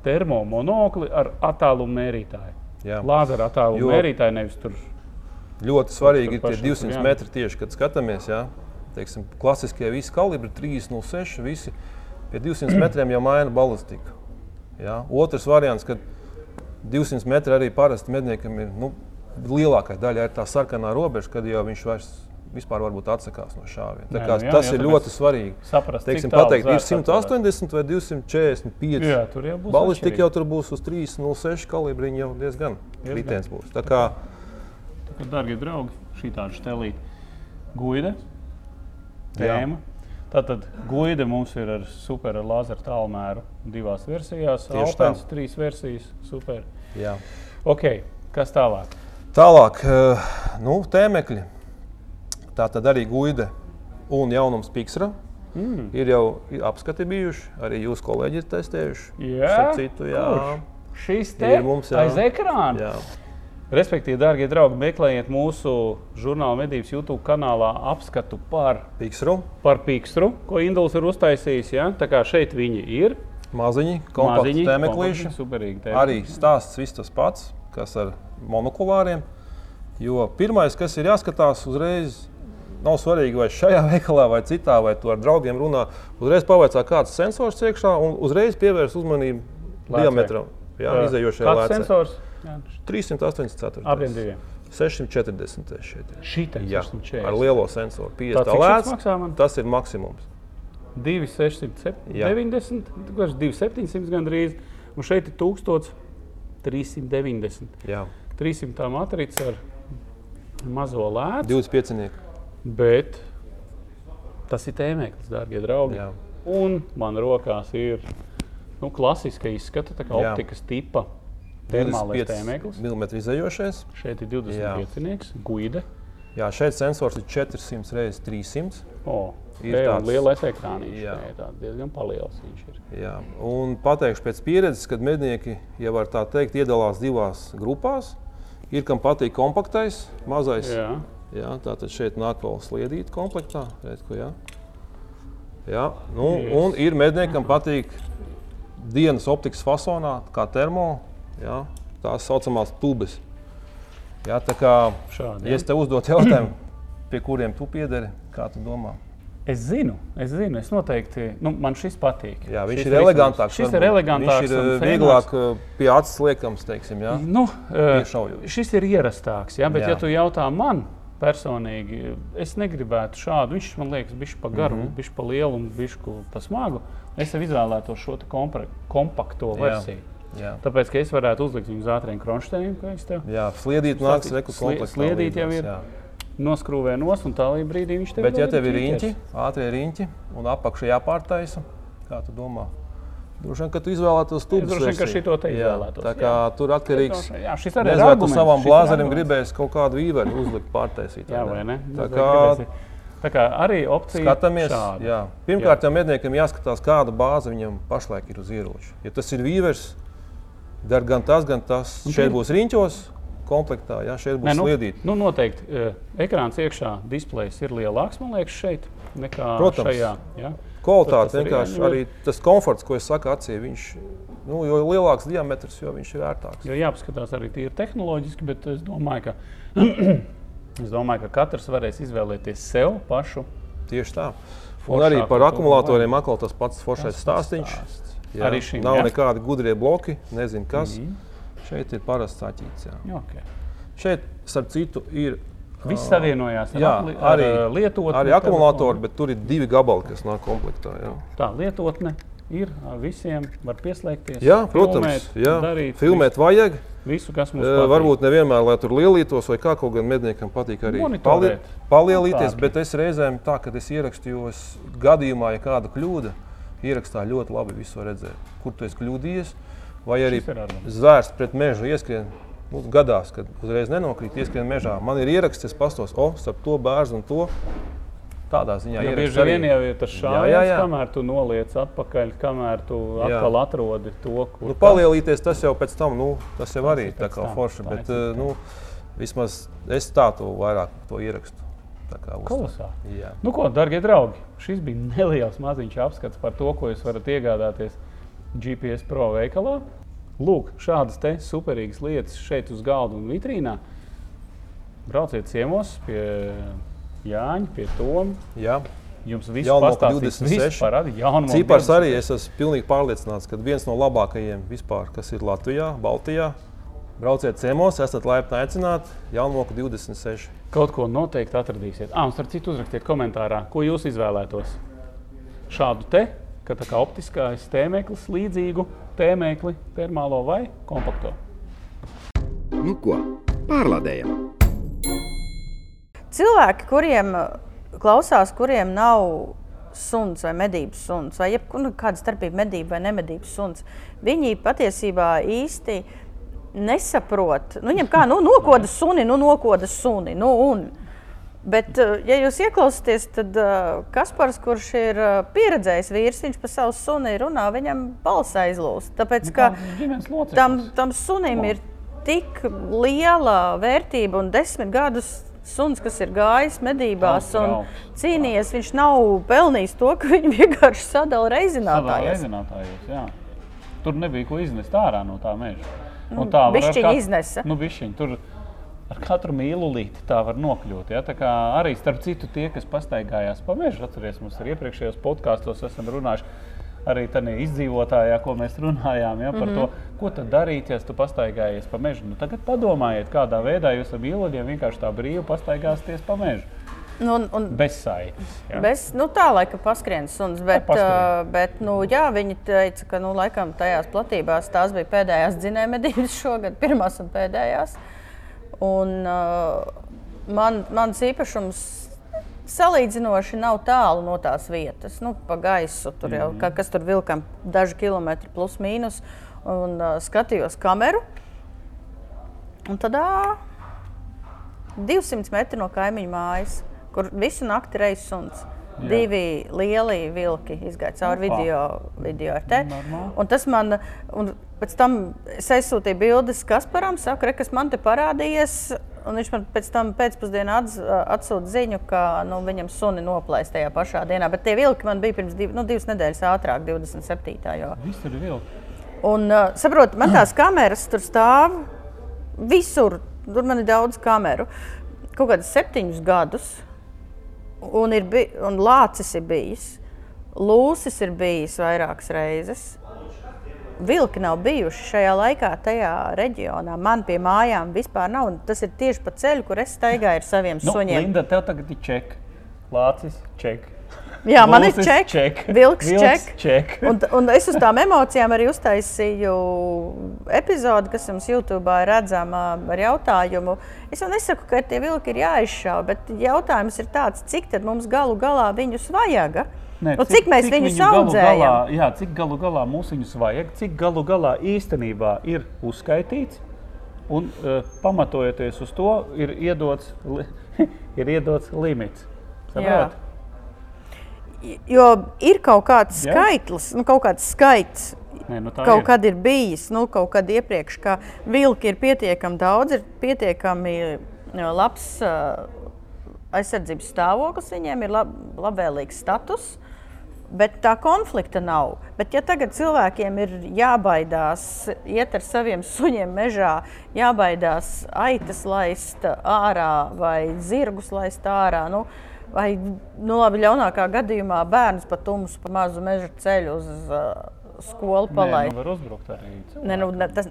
termomonokli ar attālumu mērītāju. Lāzera attālumu jo... mērītāju nevis tur
ļoti svarīgi ir tie 200 jā. metri tieši, kad skatāmies. Jā, teiksim, klasiskie visi kalibri, 306, visi pie 200 metriem jau maina balistiku. Jā. Otrs variants, kad 200 metri arī parasti medniekam ir nu, lielākā daļa ir tā sarkanā robeža, kad jau viņš vairs vispār atsakās no šāviena. Jā, kā, jā, tas jā, ir ļoti svarīgi.
Saprast,
Teiksim, pateikt, ir 180 vai 245.
Jā, tur jau būs.
Balistika jau tur būs uz 306 kalibriņa jau diezgan kritēns būs. Tā kā,
Tad, darbie draugi, šī tāda stelīta guida tēma. Jā. Tātad guida mums ir ar super lāzera tālmēru divās versijās. Alpens tā. trīs versijas, super.
Jā.
Ok, kas tālāk?
Tālāk, eh, nu, tēmekļi. Tā tad arī guida un jaunums Piksra. Mm. Ir jau apskati bijuši, arī jūs kolēģi ir testējuši.
Jā,
citu, jā. Kurš?
Šis te ir mums jā. aiz ekrāna. Jā. Respektīvi, darbie draugi, meklējiet mūsu žurnāla medības YouTube kanālā apskatu par
Pīkstru,
par Pīkstru ko Induls ir uztaisījis. Ja? Tā kā šeit viņi ir.
Maziņi, kompakti. Tēmeklīši. Arī stāsts viss tas pats, kas ar monokulāriem. Jo pirmais, kas ir jāskatās uzreiz, nav svarīgi, vai šajā veikalā vai citā, vai tu ar draugiem runā. Uzreiz pavaicā, kāds sensors iekšā un uzreiz pievērs uzmanību diametram. Jā, izējošajā
lēcē. Sensors?
Jā. 384.
Abiem diviem.
640. šeit.
Šitais Jā, 640.
ar lielo sensoru. 50 lēts. Tas ir maksimums.
2690, 2700 gandrīz, un šeit ir 1390.
Jā.
300 matrica ar mazo lētu.
25.
Bet tas ir tēmēklis, dārgie draugi. Jā. Un man rokās ir nu, klasiska izskata, tā kā optikas Jā. tipa Termālais tēmēklis.
Mm izējošais.
Šeit ir 25. guide.
Jā, šeit sensors ir 400 x 300.
O, ir tāds liels ekrāns. Jā, tāds diezgan liels viņš ir.
Jā, un pateikšu pēc pieredzes, kad mednieki, ja var tā teikt, iedalās divās grupās. Ir kam patīk kompaktais, mazais. Jā. Jā, tātad šeit nāk vēl sliedīta komplektā. Redz, jā. Jā, nu. Un ir medniekam patīk dienas optikas fasonā, kā termo Ja? Tās saucamās tubes. Ja, tā kā, Šādi, ja es tev uzdotu jautājumu, pie kuriem tu piederi, kā tu domā?
Es zinu, es zinu, es noteikti. Nu, man šis patīk.
Jā, viņš šis ir elegantāks.
Šis ir elegantāks.
Viņš ir vieglāk uh, pie acis liekams, teiksim, jā.
Nu, uh, šis ir ierastāks, jā, bet jā. ja tu jautā man personīgi, es negribētu šādu. Viņš man liekas, viņš pa garu, mm -hmm. viņš pa lielu un viņš pa smagu. Es izvēlētos šo kompakto versiju. Jā. Jā. Tāpēc, ka es varētu uzlikt viņu uz ātriem kronšteiniem, kā es tev
Jā, sliedīt nāks reku komplektā.
Sliedīt jau ir. Jā. Noskrūvē nos, un tā brīdī viņš tev
Bet, ja tev ir riņķi, ātrie riņķi, un apakšā jāpārtaisa, kā tu domā? Droši vien, ka tu izvēlētos to
Droši vien, ka šito te izvēlētos.
Tā kā jā. tur atkarīgs.
Jā, šis arī ir. Vai tu
savam blāzerim gribēs kaut kādu vīveri uzlikt pārtaisīt?
Jā, vai ne?
Tā kā,
tā kā arī opcija
skatāmies. Jā. Pirmkārt, jau medniekam jāskatās, kāda bāze viņam pašlaik ir uz ieroča. Ja tas ir vīvers, Der gan tas, gan tas. Un šeit būs riņķos, komplektā, ja šeit būs Nē,
nu,
sliedīti.
Nu, noteikti uh, ekrāns iekšā, displejs ir lielāks, man liekas, šeit nekā Protams. šajā. Ja?
Kvalitāte vienkārši arī, arī tas komforts, ko es saku acī, viņš nu, jo lielāks diametrs, jo viņš ir ērtāks.
Jo jāpaskatās arī tīri tehnoloģiski, bet es domāju, ka, es domāju, ka katrs varēs izvēlēties sev pašu.
Tieši tā. Un arī par akumulatoriem atkal tas pats foršais stāstīns. Stāsts.
Jā, arī šim
nav jā. nekādi gudrie bloki, nezinu kas. Mm -hmm. Šeit ir parasts saķīts.
Okay.
Šeit, starp citu, ir.
Viss savienojās ar, jā, apli, arī, ar lietotni.
Arī akumulātori, bet tur ir divi gabali, kas nāk komplektā. Jā.
Tā lietotne ir visiem, var pieslēgties.
Jā, protams,
filmēt,
jā.
darīt
filmēt vajag.
visu, kas mums
Uh,
patīk.
varbūt nevienmēr, lai tur lielītos, vai kā kaut gan medniekam patīk arī
Monitorēt.
palielīties,
Tā.
bet es reizēm tā, ka es ierakstu, jo es gadījumā, ja kāda kļūda, ierakstā ļoti labi visu redzēt, kur tu esi kļūdījies, vai arī zvērs pret mežu ieskrien. Nu, gadās, kad uzreiz nenokrīt, ieskrien mežā. Man ir ieraksts, es pastos, o, starp to bērnu un to. Tādā ziņā ieraksts
bieži vien jau ir tas šāviens, kamēr tu noliec atpakaļ, kamēr tu
Jā.
atkal atrodi to, kur
Nu, palielīties tas jau pēc tam, nu, tas jau arī
ir
tā kā
tam,
forši.
tā
Bet, eh, nu, vismaz es tā to vairāk to ierakstu. Tā.
Kolosāli. Nu, ko, darbie draugi, šis bija neliels maziņš apskats par to, ko jūs varat iegādāties GPS Pro veikalā. Lūk, šādas te superīgas lietas šeit uz galda un vitrīnā. Brauciet ciemos pie Jāņa, pie Toma.
Jā.
Jums viss
Jaunoka
pastāstīs,
26.
viss parādīs. Jaunoka
Cipars
26.
arī es esmu pilnīgi pārliecināts, ka viens no labākajiem vispār, kas ir Latvijā, Baltijā. Brauciet ciemos, esat laipni aicināti. Jaunoka 26.
Kaut ko noteikti atradīsiet. Ah, un starp citu, uzrakstiet komentārā, ko jūs izvēlētos. Šādu te, ka tā kā optiskais tēmeklis, līdzīgu tēmekli, termālo vai kompakto.
Nu ko, pārlādējam!
Cilvēki, kuriem uh, klausās, kuriem nav suns vai medības suns, vai jebkura nu, kāda starpība medību vai nemedības suns, viņi patiesībā īsti nesaprot. Nu, viņam kā nu, nokoda suni, nu nokoda suni. Nu, un. Bet, uh, ja jūs ieklausāties, tad uh, Kaspars, kurš ir uh, pieredzējis vīrs, viņš par savu suni runā, viņam balss aizlūst. Tāpēc, ka
ģimenes loceklis.
tam, tam sunim ir tik liela vērtība un desmit gadus. Suns, kas ir gājis medībās un cīnījies, viņš nav pelnījis to, ka viņi vienkārši sadala reizinātājos.
reizinātājos. Tur nebija ko iznest ārā no tā meža.
Nu,
tā kat-
iznesa.
Nu, bišķiņ, tur ar katru mīlulīti tā var nokļūt. Ja? Tā arī starp citu tie, kas pastaigājās pa mežu, atcerieties, mums ir iepriekšējos podkāstos esam runājuši. Arī tādā izdzīvotājā, ko mēs runājām ja, par mm -hmm. to, ko tad darīt, ja tu pastaigājies pa mežu. Nu, tagad padomājiet, kādā veidā jūs ar mīluļiem vienkārši tā brīvi pastaigāsieties pa mežu.
Nu, un, un,
Bez saites. Ja?
Bez, nu, tā laika paskrienas suns, bet,
paskrien.
uh, bet nu, jā, viņi teica, ka nu, laikam tajās platībās tās bija pēdējās dzinējumedības šogad, pirmās un pēdējās. Un, uh, man, mans īpašums salīdzinoši nav tālu no tās vietas, nu, pa gaisu, tur jau,
Mhm.
ka, kas tur vilkam daži kilometri plus mīnus, un uh, skatījos kameru. Un tad ā, 200 metri no kaimiņa mājas, kur visu nakti reizes suns.
Jā.
Divi lieli vilki izgāja cauri
Opa.
video, video ar te. Un tas man, un pēc tam es aizsūtīju bildes Kasparam, saku, re, kas man te parādījies. Un viņš man pēc tam pēcpusdienā ats, atsūta ziņu, ka nu, viņam suni noplēs tajā pašā dienā. Bet tie vilki man bija pirms div, nu, divas nedēļas ātrāk, 27. Jau.
Viss ir vilks.
Un, uh, saprotiet, man tās kameras tur stāv visur. Tur man ir daudz kameru. Kaut kādus septiņus gadus. Un, ir bij, un lācis ir bijis. Lūsis ir bijis vairākas reizes. Vilki nav bijuši šajā laikā, tajā reģionā. Man pie mājām vispār nav. Tas ir tieši pa ceļu, kur es staigāju ar saviem
Nu,
suņiem.
Linda, tev tagad ir ček. Lācis, ček.
Jā, man ir čeks,
ček.
vilks,
Vilks,
čeks.
ček.
Un, un es uz tām emocijām arī uztaisīju epizodi, kas jums YouTube ir redzama ar jautājumu. Es jau nesaku, ka tie vilki ir jāizšauj, bet jautājums ir tāds, cik tad mums galu galā viņus vajag?
Nē,
Nu, cik mēs viņus
viņu galu
audzējam?
Galā, jā, cik galu galā mums viņus vajag, cik galu galā īstenībā ir uzskaitīts. Un uh, pamatojoties uz to, ir iedots, li, ir iedots limits. Saprot?
Jo ir kaut kāds
Jā.
skaitlis, nu, kaut kāds skaits.
Nē, nu
Kaut
ir.
kad ir bijis, nu, kaut kad iepriekš, ka vilki ir pietiekami daudz, ir pietiekami uh, labs uh, aizsardzības stāvoklis, viņiem ir lab, labvēlīgs status. Bet tā konflikta nav. Bet, ja tagad cilvēkiem ir jābaidās iet ar saviem suņiem mežā, jābaidās aitas laist ārā vai zirgus laist ārā, nu, vai nu, labi, ļaunākā gadījumā bērns pa tumsu, pa mazu meža ceļu uz uh, skolu palaist.
nu var uzbrukt arī.
Ne, nu, ne, tas,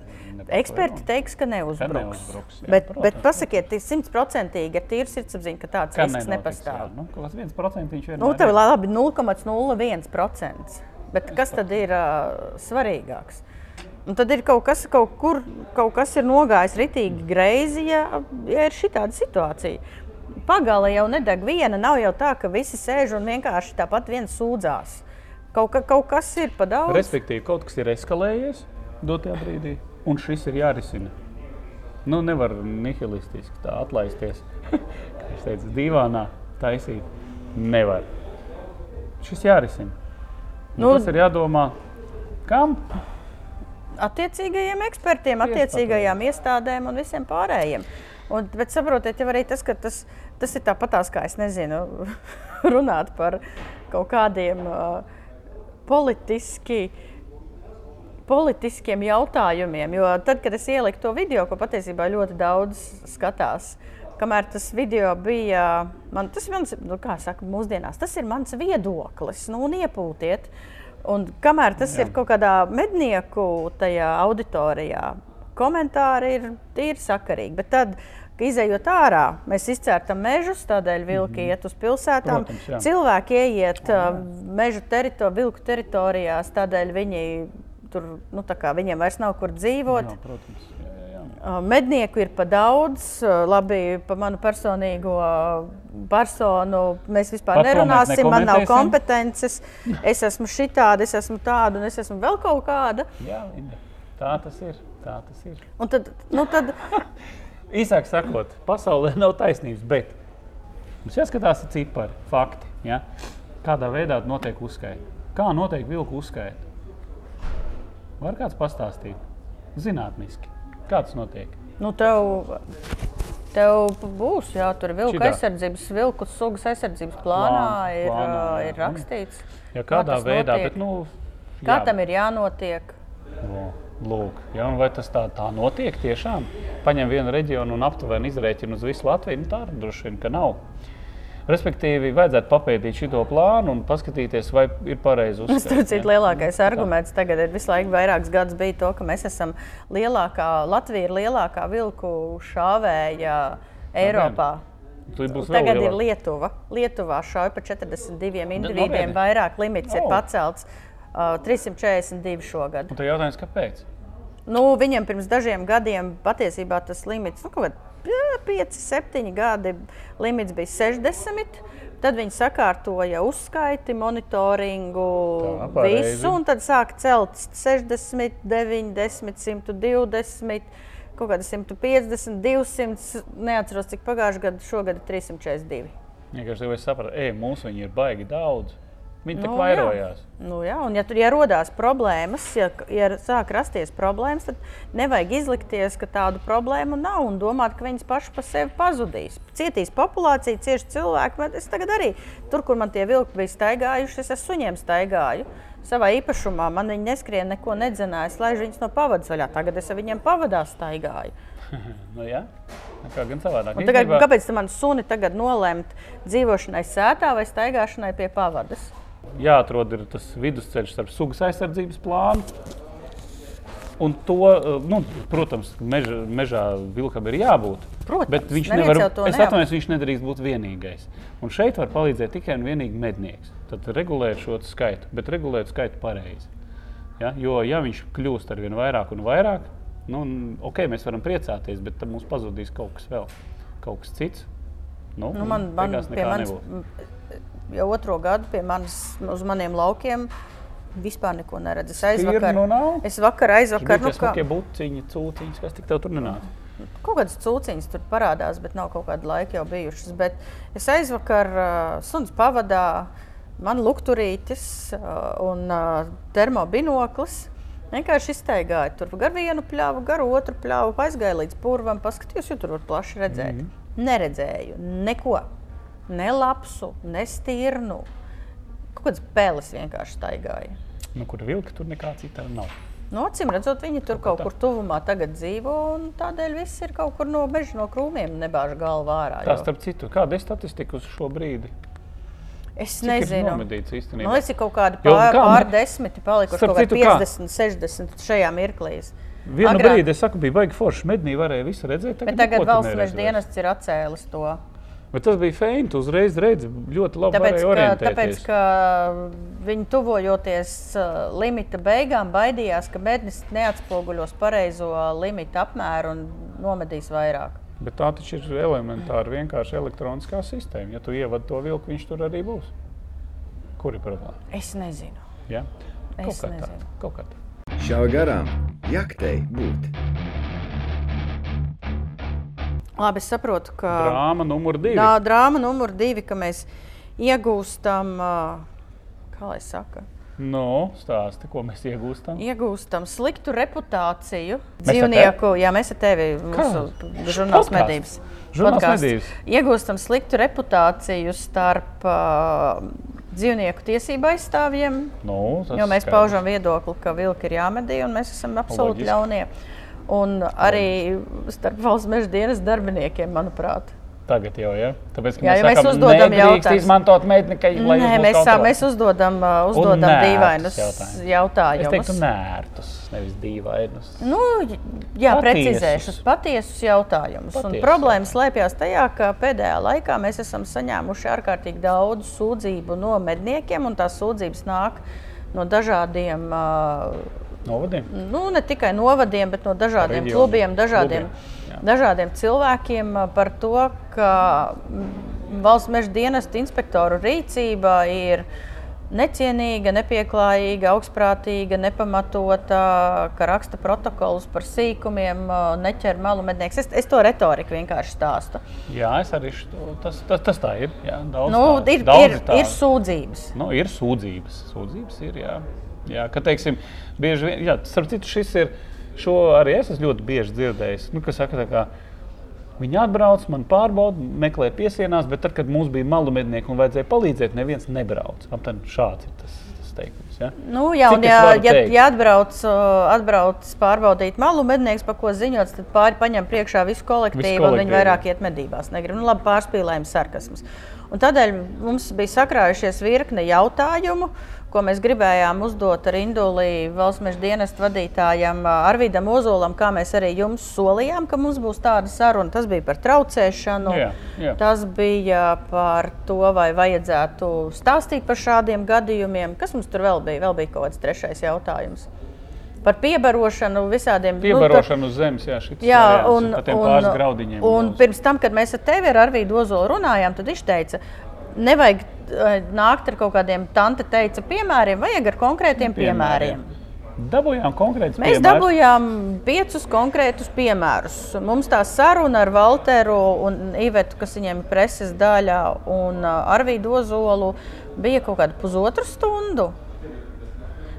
eksperti teiks, ka neuzbruks.
neuzbruks, jā,
bet,
protams.
bet pasakiet, tas simtprocentīgi ir tīrs sirdsapziņa, ka tāds
Kā
risks
nenotiks,
nepastāv.
jā. Nu, kaut kāds viens procents viņš ir.
Nu, tev labi 0,01%. Bet kas tad ir uh, svarīgāks? Un tad ir kaut kas, kaut kur, kaut kas ir nogājis ritīgi greizi, ja, ja ir šāda situācija. Pagala jau nedeg viena, nav jau tā, ka visi sēž un vienkārši tāpat viens sūdzās. Kaut, ka, kaut kas ir pa daudz.
Respektīvi, kaut kas ir eskalējies dotajā brīdī, un šis ir jārisina. Nu, nevar nihilistiski tā atlaisties. Kā es teicu, divānā taisīt. Nevar. Šis jārisina. Nu, tas ir jādomā, kam?
Attiecīgajiem ekspertiem, attiecīgajām iestādēm un visiem pārējiem. Un, bet saprotiet, jau arī tas, ka tas, tas ir tāpatās, kā es nezinu, runāt par kaut kādiem uh, politiski politiskiem jautājumiem. Jo tad, kad es ieliku to video, ko patiesībā ļoti daudz skatās, kamēr tas video bija, man, tas ir mans, nu, kā saka, mūsdienās, tas ir mans viedoklis, nu, un iepūtiet. Un kamēr tas Jā. ir kaut kādā mednieku auditorijā, komentāri ir tīri sakarīgi. Bet tad, izējot ārā, mēs izcērtam mežus, tādēļ vilki mm -hmm. iet uz pilsētām. Protams, jā. Cilvēki ieiet uh, meža terito, vilku teritorijās, tādēļ viņi tur nu, viņiem vairs nav kur dzīvot. Jā, protams. Mednieku ir pa daudz, labi, par manu personīgo personu mēs vispār par nerunāsim. Man nav kompetences. Es esmu šitāda, es esmu tāda, un es esmu vēl kaut kāda.
Jā, tā tas ir. Tā tas ir.
Un tad, nu tad...
Īsāk sakot, pasaulē nav taisnības, bet mums jāskatās cipari, fakti. Ja? Kādā veidā notiek uzskaita? Kā notiek vilku uzskaita? Var kāds pastāstīt? Zinātniski. Kā tas notiek?
Nu, tev, tev būs, jā, tur vilku Šitā. aizsardzības, vilku sugas aizsardzības plānā, plānā ir, plānā, ir rakstīts.
Ja kādā kā veidā, notiek. bet, nu,
jā. Kā tam ir jānotiek?
No. Lūk, ja, vai tas tā, tā notiek tiešām? Paņem vienu reģionu un aptuveni izrēķina uz visu Latviju. Nu, tā droši vien, ka nav. Respektīvi, vajadzētu papētīt šo plānu un paskatīties, vai ir pareizi uzskatīt.
Tur citu lielākais tā. arguments tagad ir visu laiku vairākus gadus bija to, ka mēs esam lielākā, Latvija ir lielākā vilku šāvēja Eiropā. Tagad ir Lietuva. Lietuvā šauja pa 42 individiem, vairāk limits oh. ir pacelts. Uh, 342 šogad.
Un tad jautājums, kāpēc?
Nu, viņam pirms dažiem gadiem patiesībā tas limits nu, kaut kādā 5, 7 gadi limits bija 60. Tad viņi sakārtoja uzskaiti, monitoringu, Tā, visu, un tad sāka celt 60, 90, 120, kaut kāda 150, 200. Neatceros, cik pagājušajā gadā, šogad 342.
Vienkārši ja sapratu, ej, mūsu viņi ir baigi daudz. Viņi nu, tā vairojās.
Jā. Nu, jā, un ja tur ja radās problēmas, ja, ja sāk rasties problēmas, tad nevajag izlikties, ka tādu problēmu nav un domāt, ka viņas pašas pa sevi pazudīs. Cietīs populācija, cieši cilvēki. Es tagad arī tur, kur man tie vilki bija staigājuši, es ar suņiem staigāju. Savā īpašumā man viņi neskrien, neko nedzināja, lai viņus no pavadas vaļā. Tagad es ar viņiem pavadā staigāju.
nu, jā. Kā gan savādāk.
Tagad, kāpēc man suni tagad nolemt dzīvošanai sētā vai staigāšanai pie pavadas?
Jāatrod tas vidusceļš starp sugas aizsardzības plānu. Un to, eh, nu, protams, meža, mežā vilkam ir jābūt.
Protams,
bet viņš nevar, es atvainojos, viņš nedrīkst būt vienīgais. Un šeit var palīdzēt tikai un vienīgi mednieks. Tad regulēt šo skaitu, bet regulēt skaitu pareizi. Ja? Jo, ja viņš kļūst ar vien vairāk un vairāk, nu, ok, mēs varam priecāties, bet tad mums pazudīs kaut kas vēl, kaut kas cits. Nu,
nu, man, man, pie manis, jau otro gadu pie manis, uz maniem laukiem. Vispār neko neredzu. Es aizvakar,
nu
es vakar aizvakar.
Tur bija kā... buciņi, cūciņas, kas tik tev tur nenāca.
Kaut kādas cūciņas tur parādās, bet nav kaut kāda laika jau bijušas. Bet es aizvakar uh, suns pavadā, man lukturītis uh, un uh, termobinoklis. Vienkārši iztaigāju tur gar vienu pļāvu, gar otru pļāvu, aizgāju līdz purvam, paskatījos, jo tur var plaši redzēt. Mm -hmm. Neredzēju neko ne lapsu, ne stirnu. Kaut kādas pēles vienkārši staigāja.
Nu, kur vilka tur nekā cita nav.
No nu, acīm redzot, viņi tur kaut, kaut kur tuvumā tagad dzīvo, un tādēļ viss ir kaut kur no meža, no krūmiem, nebāž galvā ārā.
Tā starp citu, kāda ir statistika uz šo brīdi?
Es Cik nezinu.
Man liekas,
ir kaut kādi pār, pār desmiti palikuši, kaut kādi 50, kā? 60 šajā mirklī.
Vienu Agrāk... brīdi es saku, bija baigi forši. Mednī varēja visu redzēt.
Tagad, Bet tagad valsts meža dienests ir atcēlis to.
Bet tas bija feini. Tu uzreiz redzi, ļoti labi
tāpēc, ka, tāpēc, ka viņi tuvojoties uh, limita beigām, baidījās, ka mednis neatspoguļos pareizo limita apmēru un nomedīs vairāk.
Bet tā taču ir elementāra vienkārši elektroniskā sistēma. Ja tu ievadi to vilku, viņš tur arī būs. Kur ir problēma?
Es nezinu.
Ja?
Es
Kaut kā tā.
nezinu.
Kaut kā tā.
Šā garām jaktei būt.
Labi, es saprotu, ka
Drāma numur divi.
tā drāma numur divi, ka mēs iegūstam, kā lai saka,
Nu, stāsti, ko mēs iegūstam.
iegūstam sliktu reputāciju
Mēs
dzīvnieku. Jā, mēs ar tevi žurnāls medības.
Žurnāls medības.
Iegūstam sliktu reputāciju starp uh, dzīvnieku tiesību aizstāvjiem.
Nu,
Jo mēs
skaidrs.
paužam viedokli, ka vilki ir jāmedī, un mēs esam absolūti
Loģiski.
ļaunie. Un arī starp valsts meža dienas darbiniekiem, manuprāt.
Tagad jau ir. Ja? Tāpēc, ka
Jā,
mēs,
ja mēs
sakam,
uzdodam jautājumus.
izmantot mednikai, lai
Nē,
jūs mūs
mēs, uzdodam, uh, uzdodam dīvainus
jautājumus.
jautājumus.
Es teiktu, nērtus, nevis dīvainus.
Nu, jā,
Patiesus.
precizēšus, patiesus jautājumus.
Patiesus
problēma slēpjas tajā, ka pēdējā laikā mēs esam saņēmuši ārkārtīgi daudz sūdzību no medniekiem, un tās sūdzības nāk no dažādiem, ā,
Novadiem.
nu, ne tikai novadiem, bet no dažādiem
Reģioniem.
klubiem, dažādiem,
Klubiem,
dažādiem cilvēkiem par to, ka mm, valsts meža dienesta inspektoru rīcība ir necienīga, nepieklājīga, augstprātīga, nepamatota, ka raksta protokolus par sīkumiem, neķer malu mednieks. Es, es to retoriku vienkārši stāstu.
Jā, es arī šo, tas, tas, tas tā ir. Jā, daudz
Nu,
tā,
ir,
daudz
ir,
tā.
ir sūdzības.
Nu, ir sūdzības. Sūdzības ir. Jā, jā ka, teiksim, bieži vien, jā, starp citu, šis ir. Šo arī es esmu ļoti bieži dzirdējis. Nu, saka, kā, Viņi atbrauc, man pārbauda, meklē piesienās, bet tad, kad mums bija malu mednieki un vajadzēja palīdzēt, neviens nebrauc. Aptuveni šāds ir tas, tas teikums. Ja?
Nu, jā, un ja, ja, ja atbrauc, uh, atbrauc pārbaudīt malu mednieks, pa ko ziņots, tad pāri paņem priekšā visu kolektīvu,
Visu
un viņi
kolektīvu.
vairāk iet medībās. Negrib. Nu, labi, pārspīlējums, sarkasms. Un tādēļ mums bija sakrājušies virkne jautājumu, ko mēs gribējām uzdot ar Indulī valsts meža dienesta vadītājam Arvidam Ozolam, kā mēs arī jums solījām, ka mums būs tāda saruna. Tas bija par traucēšanu.
Jā, jā.
Tas bija par to, vai vajadzētu stāstīt par šādiem gadījumiem. Kas mums tur vēl bija? Vēl bija kaut kāds trešais jautājums. Par piebarošanu visādiem nu,
Piebarošanu uz zemes, jā, šis
Jā,
variants,
un,
par
un,
pāris graudiņiem.
un
uz-
pirms tam, kad mēs ar tevi ar Arvīdu Ozolu runājām, tad viņš teica, nevajag nākt ar kaut kādiem, tante teica, piemēriem, vajag ar konkrētiem piemēriem.
Dabūjām konkrētus
Mēs
piemērus.
dabūjām piecus konkrētus piemērus. Mums tā saruna ar Walteru un Ivetu, kas viņiem ir preses daļā, un uh, Arvīdu Ozolu bija kaut kāda pusotra stundu.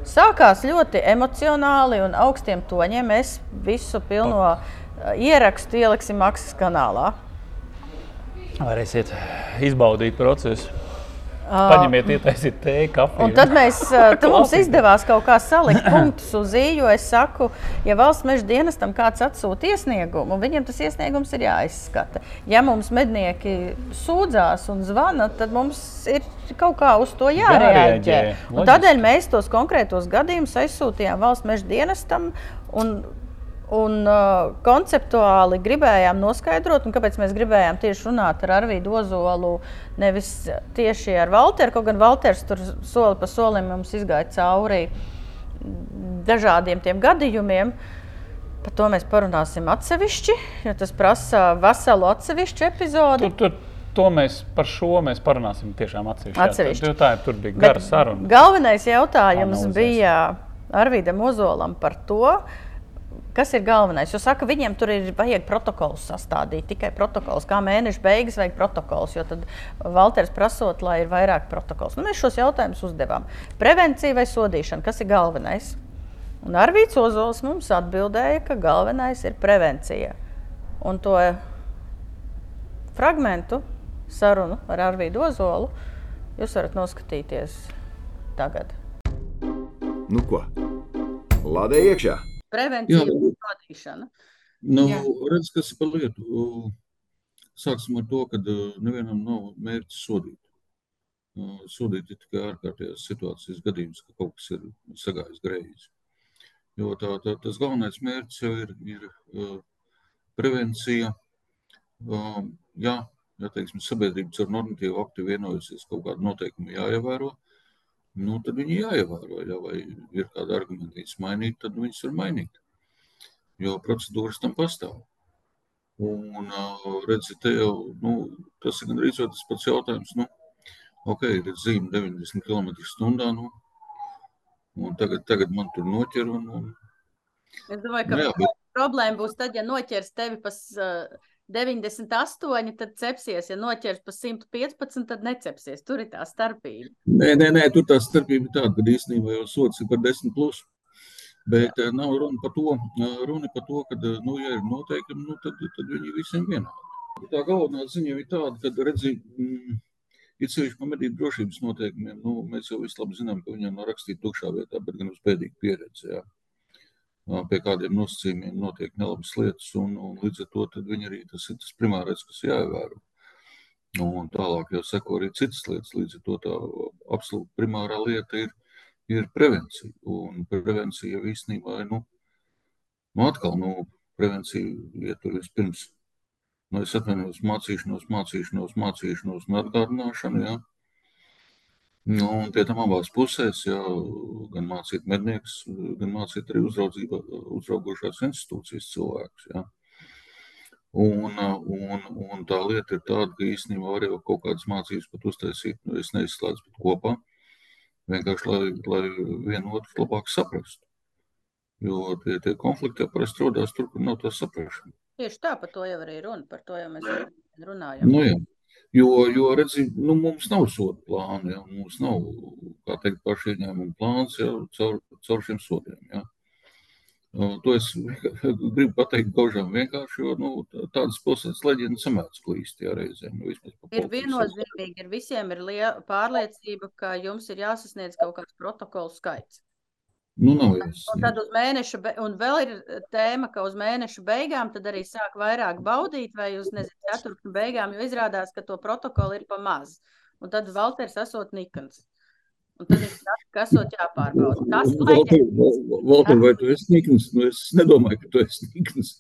Sākās ļoti emocionāli un augstiem toņiem. Mēs visu pilno uh, ierakstu ieliksim maksas kanālā.
Varēsiet izbaudīt procesu. Paņemiet, ietaisiet tēju, kafiju.
Un tad mēs, uh, tad mums izdevās kaut kā salikt punktus uz īju. Es saku, ja valsts meža dienestam kāds atsūta iesniegumu, viņiem tas iesniegums ir jāizskata. Ja mums mednieki sūdzās un zvana, tad mums ir kaut kā uz to jārēģē. Tādēļ mēs tos konkrētos gadījumus aizsūtījām valsts meža dienestam. Un, Un uh, konceptuāli gribējām noskaidrot, kāpēc mēs gribējām tieši runāt ar Arvīdu Ozolu, nevis tieši ar Walteru. Kaut gan Walters tur soli pa solim mums izgāja cauri dažādiem tiem gadījumiem. Par to mēs parunāsim atsevišķi, jo tas prasa veselu atsevišķu epizodi.
Tur, tur, to mēs par šo mēs parunāsim tiešām atsevišķi. jā.
Atsevišķi.
Tur, tā, tur bija gara saruna.
Galvenais jautājums
Analizēs.
bija Arvīdam Ozolam par to, kas ir galvenais. Jo saka, viņiem tur ir vajag protokolus sastādīt, tikai protokols. Kā mēneša beigas vajag protokols, jo tad Valters prasot, lai ir vairāk protokols. Nu, mēs šos jautājumus uzdevām. Prevencija vai sodīšana, kas ir galvenais? Un Arvīds Ozols mums atbildēja, ka galvenais ir prevencija. Un to fragmentu sarunu ar Arvīdu Ozolu jūs varat noskatīties tagad.
Nu ko? Lādē iekšā!
Prevencija
Jā.
un sodīšana.
Nu,
Jā.
redz, kas ir par lietu. Sāksim ar to, ka uh, nevienam nav mērķis sodīt. Uh, Sodīt ir tikai ārkārtējās situācijas gadījums, ka kaut kas ir sagājis greizi. Jo tā, tā, tas galvenais mērķis jau ir, ir uh, prevencija. Uh, Ja ja teiksim, sabiedrība ar normatīvu aktu vienojusies kaut kādu noteikumu jāievēro, nu, tad viņi jāievēro. Ja, vai ir kādi argumenti viņus mainīt, tad viņus var mainīt. Jo procedūras tam pastāv. Un, redziet, te jau nu, tas ir gandrīz tas pats jautājums. Nu, ok, ir zīme 90 km/h. Nu, un tagad, tagad man tur noķer. Un, un,
es domāju, ka nu, jā, bet... problēma būs tad, ja noķers tevi pa uh, 98, tad cepsies. Ja noķers pa 115, tad necepsies. Tur ir tā starpība.
Nē, nē, nē tur tā starpība ir tāda, ka īstenībā jau sots ir par 10 plus. Bet uh, nav runa par to, uh, runa par to ka, uh, nu, ja ir noteikumi, nu, tad, tad viņi visiem vienādi. Tā galvenā ziņa ir tāda, ka, redzi, mm, ir sevišķi par medību drošības noteikumiem. Nu, mēs jau visu labi zinām, ka viņiem nav rakstīti tukšā vietā, bet gan uz pēdīgu pieredzi. Jā pie kādiem nosacījumiem notiek nelabas lietas, un, un līdz ar to viņi arī tas ir tas primārais, kas jāievēro. Un tālāk jau seko arī citas lietas. Līdz ar to tā absolūti primārā lieta ir, ir prevencija. Un prevencija jau īstenībā ir, nu, nu atkal, nu, prevencija ietur vispirms, nu, es atvainojos mācīšanos, mācīšanos, mācīšanos un atgādināšanu, jā. Ja? Nu, un pie tam abās pusēs, jā, gan mācīt mednieks, gan mācīt arī uzraugošās institūcijas cilvēkus. Jā. Un, un, un tā lieta ir tāda, ka īstenībā var jau kaut kādas mācības pat uztaisīt, nu, es neizslēdzu pat kopā, vienkārši lai, lai vienu otru labāk saprastu. Jo tie, tie konflikti parasti rodas tur, kur nav tā saprašana.
Tieši tā, par to jau arī runa, par to jau mēs runājam.
Nu, jā. Jo, jo redzi, nu, mums nav soda plāna, ja, mums nav teikt, pašu ieņēmumu plāns ja, caur, caur šiem sodiem. Ja. To es gribu pateikt gaužām vienkārši, jo nu, tādas pilsētas leģendas samēdz klīst jā, reizēm. Nu,
ir viennozīmīgi, ir visiem ir pārliecība, ka jums ir jāsasniedz kaut kāds protokolu skaits.
Nu, nav jāsasniedz.
Un tad uz mēneša, un vēl ir tēma, ka uz mēneša beigām tad arī sāk vairāk baudīt, vai uz, nezinu, ceturkšņa beigām, jo izrādās, ka to protokolu ir pa maz. Un tad Valters esot nikans. Un tad viņš saka, ka esot jāpārbauda. Tas ir
Valter, Valter, vai tu esi nikans? Nu, es nedomāju, ka tu esi nikans.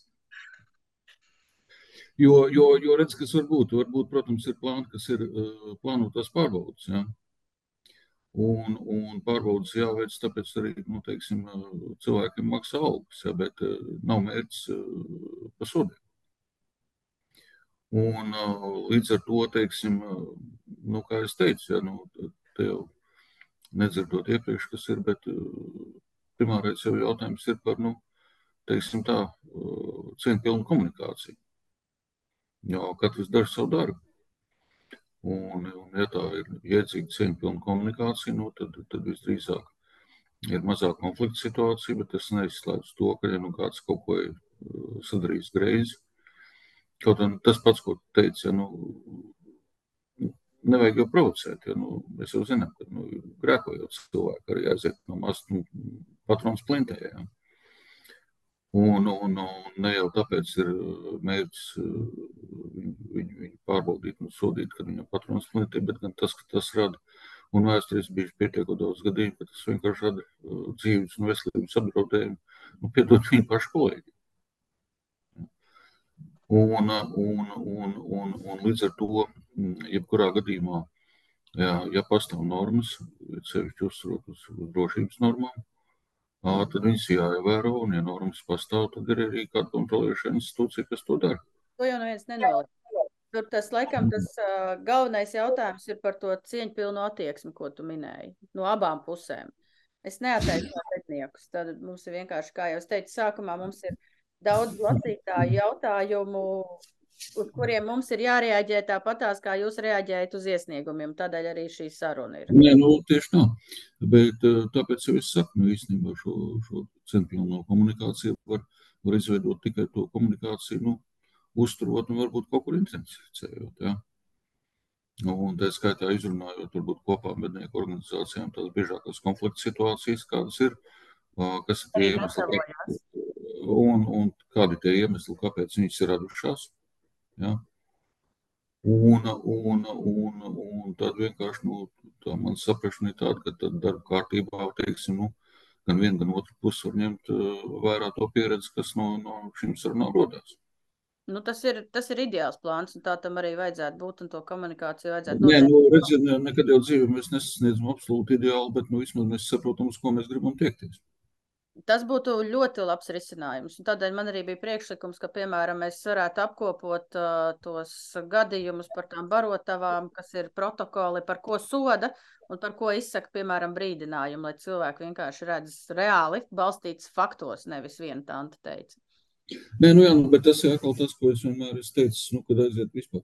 Jo, jo, jo redz, kas var būt. Varbūt, protams, ir plāni, kas ir uh, plānotās pārbaudas. Ja? Un, un pārbaudas jāveic, tāpēc arī nu, teiksim, cilvēkiem maksā algas, ja, bet nav mērķis pa sodiem. Un, līdz ar to, teiksim, nu, kā es teicu, ja, nu, te jau nedzirdot iepriekš, kas ir, bet primārais jau jautājums ir par, nu, teiksim tā, cieņpilnu komunikāciju. Jo katrs dara savu darbu. Un, un ja tā ir iedzīga cieņpilna komunikācija, nu, tad, tad visdrīzāk ir mazāk konflikta situācija, bet tas neizslēdz to, ka ja nu kāds kaut ko ir uh, sadarījis greizi. Kaut gan tas pats, ko teica, ja, nu, nevajag jau provocēt, jo nu, mēs jau zinām, ka nu, grēkojot cilvēku arī aiziet no mazas nu, patrons plintē. Ja. Un, un, un ne jau tāpēc ir uh, mērķis uh, viņu, viņu pārbaudīt un sodīt, kad viņam patrons lietī, bet gan tas, ka tas rada, un vēsturiski bijuši pietiekot daudz gadījumu, ka tas vienkārši rada uh, dzīves un veselības apdraudējumu, nu, piedot viņu pašu kolēģi. Un, un, un, un, un līdz ar to, mm, jebkurā gadījumā, jā, ja pastāv normas, sevišķi uzsverot uz, uz drošības normām, tad viņas jāievēro, un, ja normas pastāv, tad ir arī kāda kontrolējoša institūcija, kas to dara.
To jau neviens nenoliedz. Tur tas, laikam, tas uh, galvenais jautājums ir par to cieņpilnu attieksmi, ko tu minēji, no abām pusēm. Es neatteicu no pētniekus. Tad mums ir vienkārši, kā jau es teicu, sākumā mums ir daudz lasītāju jautājumu, uz kuriem mums ir jārēģē tāpatās, kā jūs reaģējat uz iesniegumiem. Tādēļ arī šī saruna ir.
Nē, nu, tieši tā. Bet eh, tāpēc jau es saku, nu, īstenībā šo, šo centpilno komunikāciju var, var izveidot tikai to komunikāciju, nu, uzturot un varbūt kaut kur intensificējot. Ja? Nu, un tā skaitā izrunājot varbūt kopā mednieku organizācijām tās biežākās konflikta situācijas, kādas ir, kas ir tie iemesli, un, un kādi tie iemesli, kāpēc viņas ir radušās. Ja? Un, un, un, un tad vienkārši nu, tā man saprašana ir tāda, ka tad darba kārtībā, teiksim, nu, gan viena, gan otra puse var ņemt vērā to pieredzi, kas no, no šīm sarunām rodās.
Nu, tas, ir, tas ir ideāls plāns, un tā tam arī vajadzētu būt, un to komunikāciju vajadzētu
Nē, nu, redziet, nekad jau dzīvē mēs nesasniedzam absolūti ideāli, bet nu, vismaz mēs saprotam, uz ko mēs gribam tiekties.
Tas būtu ļoti labs risinājums. Un tādēļ man arī bija priekšlikums, ka, piemēram, mēs varētu apkopot uh, tos gadījumus par tām barotavām, kas ir protokoli, par ko soda un par ko izsaka, piemēram, brīdinājumu, lai cilvēki vienkārši redz reāli balstīts faktos, nevis viena tanta teica.
Nē, nu jā, nu, bet tas ir atkal tas, ko es vienmēr esmu teicis, nu, kad aiziet vispār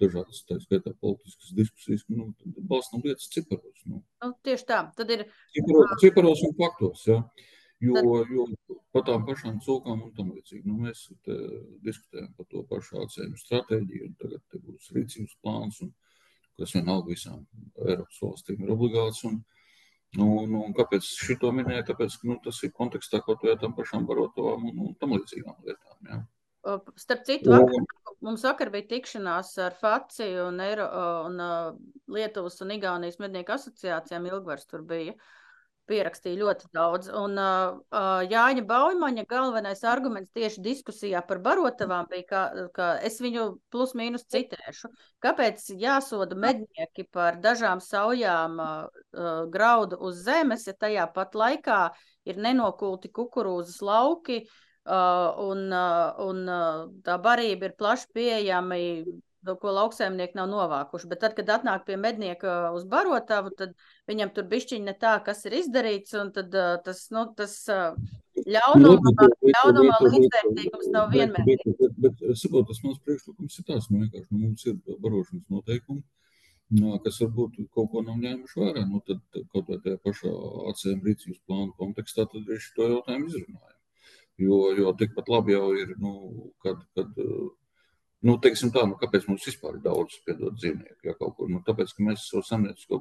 dažādas, tā skaitā politiskas diskusijas, nu, balstam lietas ciparos. Nu.
Nu, tieši tā, tad ir.
Ciparos, ciparos un faktos, jā. Jo, jo par tām pašām cūkām un tam līdzīgi. Nu, mēs diskutējam par to pašu atcēmu stratēģiju, un tagad būs rīcības plāns, un, kas vienalga visām Eiropas valstīm ir obligāts. Un, Nu, nu, kāpēc šito minēju? Tāpēc, ka nu, tas ir kontekstā kaut kādām tam pašām barotovām un, un tam līdzīgām lietām. Jā.
Starp citu, vakar, mums vakar bija tikšanās ar FACI un, Eiro, un Lietuvas un Igaunijas mednieku asociācijām. Ilgvars tur bija. Uh, pierakstīja ļoti daudz. Un uh, Jāņa Baumaņa galvenais arguments tieši diskusijā par barotavām bija, ka, ka es viņu plus mīnus citēšu. Kāpēc jāsoda mednieki par dažām saujām uh, graudu uz zemes, ja tajā pat laikā ir nenokulti kukurūzas lauki uh, un, uh, un uh, tā barība ir plaši pieejama ko lauksaimnieki nav novākuši. Bet tad, kad atnāk pie mednieka uz barotavu, tad viņam tur bišķiņi ne tā, kas ir izdarīts, un tad tas, nu, tas ļaunumā, ļaunumā līdzvērtīgums nav vienmēr.
Bet, bet, bet, bet saprot, tas mans priekšlikums ir tās, nu, vienkārši, nu, mums ir barošanas noteikumi, nu, kas varbūt kaut ko nav ņēmuši vērā, nu, tad kaut vai tajā pašā acēm rīcības plānu kontekstā, tad arī šo jautājumu izrunājam. Jo, jo tikpat labi jau ir, nu, kad, kad Nu, teiksim tā, nu, kāpēc mums vispār ir daudz piedod dzīvnieku? Ja, kaut kur? nu, tāpēc, ka mēs savu samniecisko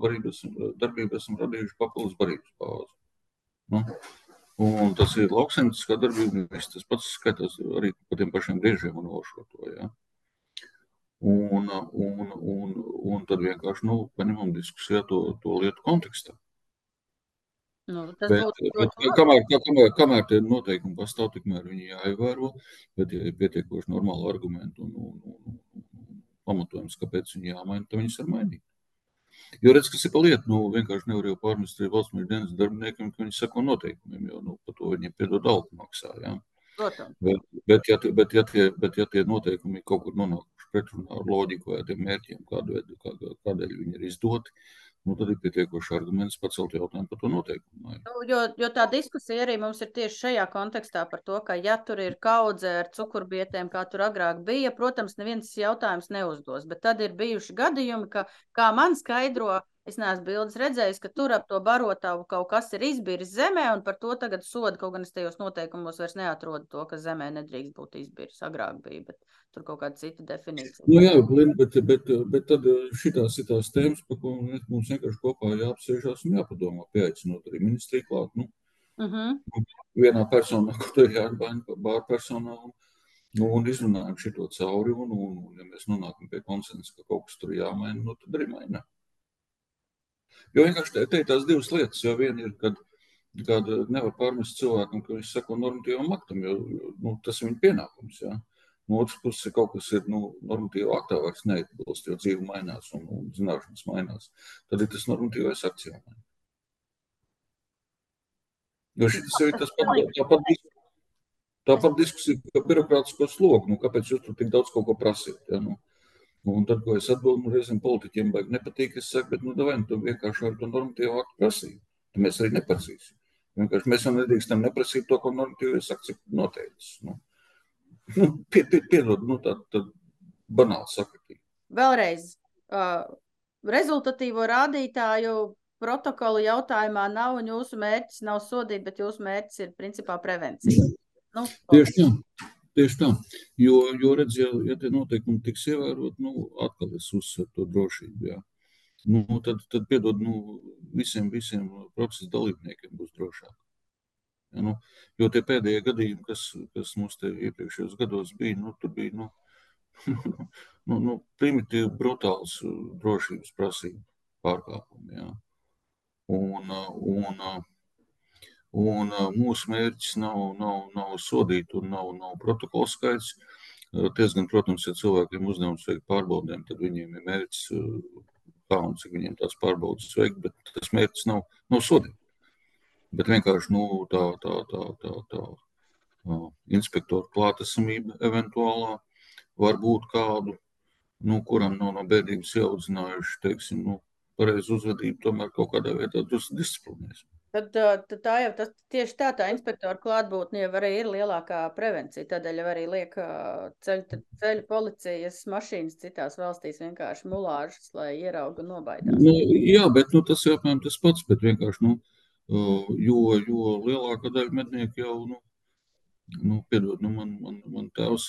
darbību esam radījuši papildus barības bāzi. Nu, un tas ir lauksaimnieciskā darbība, viss tas pats skatās arī par tiem pašiem griežiem un ošoto. Ja. Un, un, un, un tad vienkārši nu, paņemam diskusijā to, to lietu kontekstā.
Nu,
bet, bet, kamēr, kamēr, kamēr tie noteikumi pastāv, tikmēr viņi jāievēro, bet ja ir pietiekoši normāli argumenti un, un, un, un, pamatojums, kāpēc viņi jāmaina, tad viņus var mainīt. Jo redz, kas ir pa lietu, nu, vienkārši nevar jau pārmest arī valsts dienas darbiniekiem, ka viņi sako noteikumiem, jo, nu, par to viņiem piedod algu maksā, jā. Protams. Bet, bet, ja, bet, ja tie, bet, ja tie noteikumi kaut kur nonākuši pretrunā ar loģiku vai tiem mērķiem, kādu, kādēļ viņi ir izdoti, uh, nu, tad ir pietiekoši arguments pacelt jautājumu par to noteikumu.
Nu, jo, jo tā diskusija arī mums ir tieši šajā kontekstā par to, ka, ja tur ir kaudze ar cukurbietēm, kā tur agrāk bija, protams, neviens jautājums neuzdos. Bet tad ir bijuši gadījumi, ka, kā man skaidro, Es neesmu bildes redzējis, ka tur ap to barotavu kaut kas ir izbiris zemē, un par to tagad soda. Kaut gan es tajos noteikumos vairs neatrodu to, ka zemē nedrīkst būt izbiris. Agrāk bija, bet tur kaut kāda cita definīcija.
Nu, jā, bet, bet, bet tad šitās ir tās tēmas, par ko mums vienkārši kopā jāapsēžās un jāpadomā, pieaicinot arī ministriju klāt. Nu, uh mhm. -huh. Vienā personā, kur ir jāatbaina par bārpersonā. Un, Nu, un izrunājam šo cauri, un, un, un, ja mēs nonākam pie konsensa, ka kaut kas tur jāmaina, nu, tad arī mainām. Jo vienkārši te, ir tās divas lietas. Jo viena ir, kad, kad nevar pārmest cilvēkam, ka viņš seko normatīvam aktam, jo nu, tas ir viņa pienākums. Ja? No otras puses, kaut kas ir nu, normatīvā aktā vairs neatbilst, jo dzīve mainās un, un zināšanas mainās. Tad ir tas normatīvais akts jāmaina. Jo šis ir tas pats, tāpat, tāpat diskusija par birokrātisko slogu. Nu, kāpēc jūs tur tik daudz ko prasīt? Ja? Nu, Un tad, ko es atbildu, nu, reizēm politiķiem baigi nepatīk, es saku, bet, nu, davai, nu, tu vienkārši vari to normatīvu aktu prasīt. Tad mēs arī neprasīsim. Vienkārši mēs jau nedrīkstam neprasīt to, ko normatīvais akts ir noteicis. Nu, nu, pie, pie, piedod, nu, tā, tā banāli sakritība.
Vēlreiz, uh, rezultatīvo rādītāju protokolu jautājumā nav, un jūsu mērķis nav sodīt, bet jūsu mērķis ir principā prevencija.
Nu, Tieši tā. Tieši tā, jo, jo redz, ja, ja tie noteikumi tiks ievērot, nu, atkal es uzsveru to drošību, jā. Nu, tad, tad piedod, nu, visiem, visiem procesa dalībniekiem būs drošāk. Ja, nu, jo tie pēdējie gadījumi, kas, kas mums te iepriekšējos gados bija, nu, tur bija, nu, nu, nu primitīvi, brutāls drošības prasību pārkāpumi, jā. Un, un, un mūsu mērķis nav, nav, nav sodīt, un nav, nav protokola skaits. Diezgan, protams, ja cilvēkiem uzdevums veikt pārbaudēm, tad viņiem ir mērķis, kā un cik viņiem tās pārbaudas veikt, bet tas mērķis nav, nav sodīt. Bet vienkārši nu, tā, tā, tā, tā, tā inspektora klātesamība eventuālā var būt kādu, nu, kuram nav no bērnības ieaudzinājuši, teiksim, nu, pareizu uzvedību, tomēr kaut kādā vietā disciplinēs.
Tad, tad tā jau tas, tieši tā, tā inspektora klātbūtne jau arī ir lielākā prevencija. Tādēļ arī liek ceļu, ceļu policijas mašīnas citās valstīs vienkārši mulāžas, lai ierauga un nobaidās.
Nu, jā, bet nu, tas ir apmēram tas pats, bet vienkārši, nu, jo, jo lielākā daļa mednieku jau, nu, nu piedod, nu, man, man, man tēvs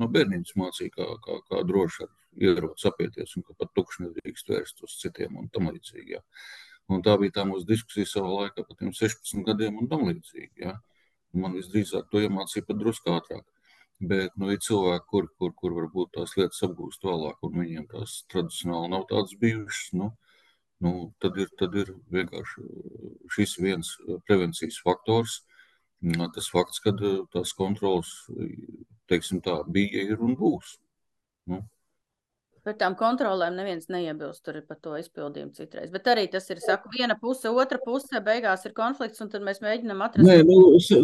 no bērnības mācīja, kā, kā, kā droši ar ieroci apieties un ka pat tukši nedrīkst vērst uz citiem un tam līdzīgi. Jā. Un tā bija tā mūsu diskusija savā laikā par tiem 16 gadiem un tam līdzīgi. Jā. Man visdrīzāk to iemācīja pat drusku ātrāk. Bet nu, ir cilvēki, kur, kur, kur varbūt tās lietas apgūst vēlāk, un viņiem tās tradicionāli nav tādas bijušas. Nu, nu, tad, ir, tad ir vienkārši šis viens prevencijas faktors. Tas fakts, ka tās kontrolas teiksim, tā, bija, ir un būs. Nu.
Par tām kontrolēm neviens neiebilst par to izpildījumu citreiz. Bet arī tas ir saku, viena puse, otra puse, beigās ir konflikts, un tad mēs mēģinām atrast.
Nē, nu,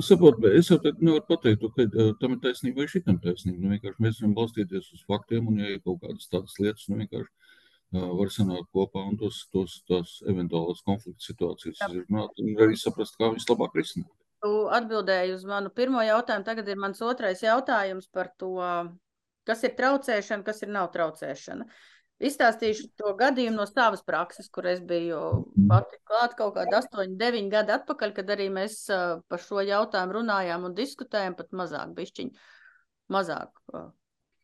saprot, es jau nevaru pateikt, ka tam ir taisnība vai šitam taisnība. Nu, vienkārši mēs varam balstīties uz faktiem, un ja ir kaut kādas tādas lietas, nu, vienkārši uh, var sanākt kopā un tos, tos, tos eventuālas konflikta situācijas izrunāt un arī saprast, kā viņas labāk risināt.
Tu atbildēji uz manu pirmo jautājumu. Tagad ir mans otrais jautājums par to, kas ir traucēšana, kas ir nav traucēšana. Izstāstīšu to gadījumu no savas prakses, kur es biju pati klāt kaut kādā 8, 9 gadi atpakaļ, kad arī mēs par šo jautājumu runājām un diskutējām pat mazāk, bišķiņ, mazāk,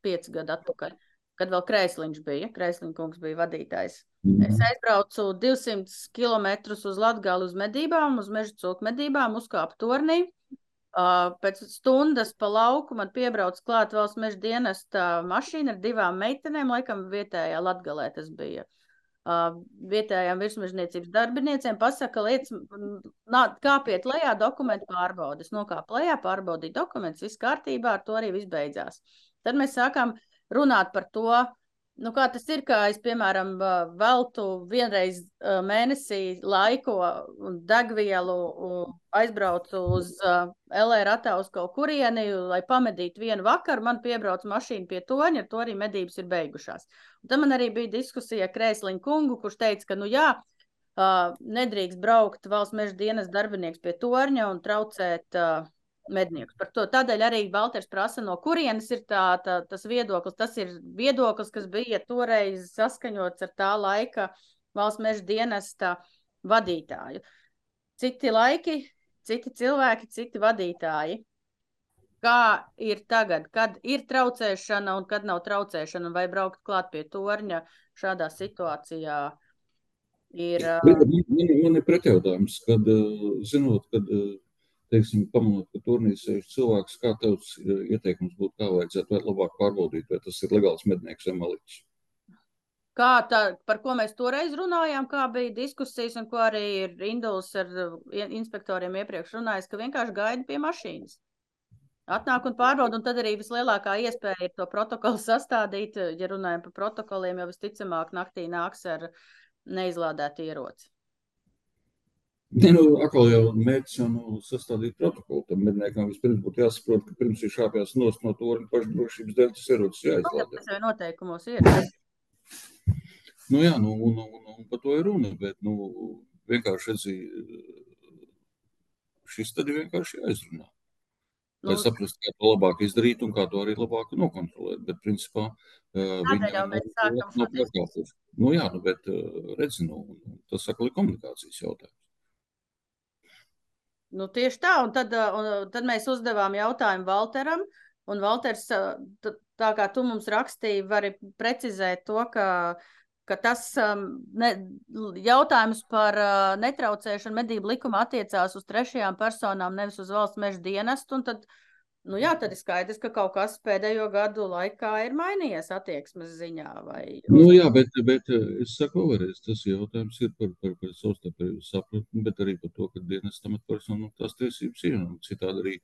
5 gadi atpakaļ, kad vēl Kreisliņš bija, Kreisliņa kungs bija vadītājs. Es aizbraucu 200 km uz Latgali uz medībām, uz meža cūku medībām, uzkāpu tornī. Uh, pēc stundas pa lauku man piebrauc klāt valsts meža dienesta mašīna ar divām meitenēm, laikam vietējā Latgalē tas bija. Uh, vietējām virsmežniecības darbiniecēm pasaka, lietas, nā, kāpiet lejā dokumentu pārbaudas. Nokāp lejā, pārbaudīja dokumentus, viss kārtībā, ar to arī viss beidzās. Tad mēs sākām runāt par to, uh, Nu, kā tas ir, ka es, piemēram, veltu vienreiz mēnesī laiku un degvielu aizbraucu uz LR atā uz kaut kurieni, lai pamedītu vienu vakaru, man piebrauc mašīna pie toņa, ar to arī medības ir beigušās. Un tad man arī bija diskusija ar Krēsliņu kungu, kurš teica, ka, nu jā, nedrīkst braukt valsts meža dienas darbinieks pie torņa un traucēt medniekus. Par to tādēļ arī Valters prasa, no kurienes ir tā, tā, tas viedoklis. Tas ir viedoklis, kas bija toreiz saskaņots ar tā laika valsts meža dienesta vadītāju. Citi laiki, citi cilvēki, citi vadītāji. Kā ir tagad, kad ir traucēšana un kad nav traucēšana, vai braukt klāt pie torņa šādā situācijā? Ir,
man, man, man ir pretjautājums, kad zinot, kad teiksim, pamanot, ka turnīrā sēž cilvēks, kā tavs eh, ieteikums būtu, kā vajadzētu vai labāk pārbaudīt, vai tas ir legāls mednieks vai maliķis?
Kā tā, par ko mēs toreiz runājām, kā bija diskusijas, un ko arī ir Induls ar eh, inspektoriem iepriekš runājis, ka vienkārši gaida pie mašīnas. Atnāk un pārbauda, un tad arī vislielākā iespēja ir to protokolu sastādīt. Ja runājam par protokoliem, jau visticamāk naktī nāks ar neizlādētu ieroci.
Ne, nu, atkal jau mērķis jau nu, sastādīt protokolu. Tam medniekam vispirms būtu jāsaprot, ka pirms ir šāpjas nost no torņa pašdrošības dēļ, tas ierocis jāizlādē.
Tas jau noteikumos ir.
Nu jā, nu, un, un, un par to ir runa, bet, nu, vienkārši redzi, šis tad ir vienkārši jāizrunā. Lai nu, saprastu, kā to labāk izdarīt un kā to arī labāk nokontrolēt. Bet, principā,
viņi jau mēs sākam šo diskusiju.
Nu jā, nu, bet redzi, nu, tas saka, ir komunikācijas jautājums.
Nu, tieši tā, un tad, un tad mēs uzdevām jautājumu Valteram. Un Valters, tā kā tu mums rakstīji, vari precizēt to, ka, ka tas ne, jautājums par netraucēšanu medību likuma attiecās uz trešajām personām, nevis uz valsts meža dienestu. Tad, Nu, jā, tad ir skaidrs, ka kaut kas pēdējo gadu laikā ir mainījies attieksmes ziņā. Vai...
Nu, jā, bet, bet es saku, vēlreiz, tas jautājums ir par, par, par savstarpēju sapratni, bet arī par to, ka dienestam atpersonu tās tiesības ir. Un citādi arī,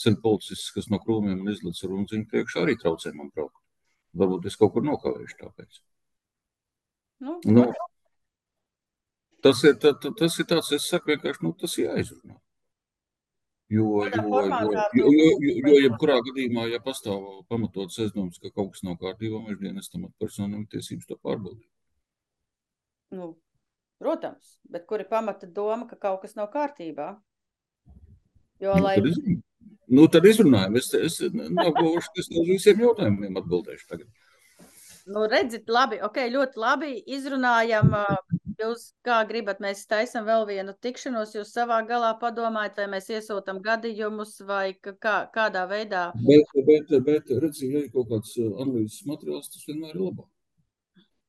ceļu policists, kas no krūmiem izlaiž ar runziņu priekšā, arī traucē man braukt. Varbūt es kaut kur nokavējuši tāpēc. Nu, nu, tas, ir, tā, tas ir tāds, es saku, vienkārši nu, tas ir jāizrunā. Jo, jo, jo, jo, jo, jo jebkurā gadījumā, ja pastāv pamatots aizdoms, ka kaut kas nav kārtībā, mēs dienestam personam tiesības to pārbaudīt.
Nu, protams, bet kur ir pamata doma, ka kaut kas nav kārtībā? Jo,
nu,
lai...
tad, izrunājam. nu, tad izrunājam. Es, es ka es uz visiem jautājumiem atbildēšu tagad.
Nu, redzit, labi, ok, ļoti labi izrunājam. Jūs kā gribat, mēs taisam vēl vienu tikšanos, jūs savā galā padomājat, vai mēs iesūtam gadījumus, vai kā, kādā veidā.
Bet, bet, bet redziet, ja ir kaut kāds uh, analīzes materiāls, tas vienmēr ir labāk.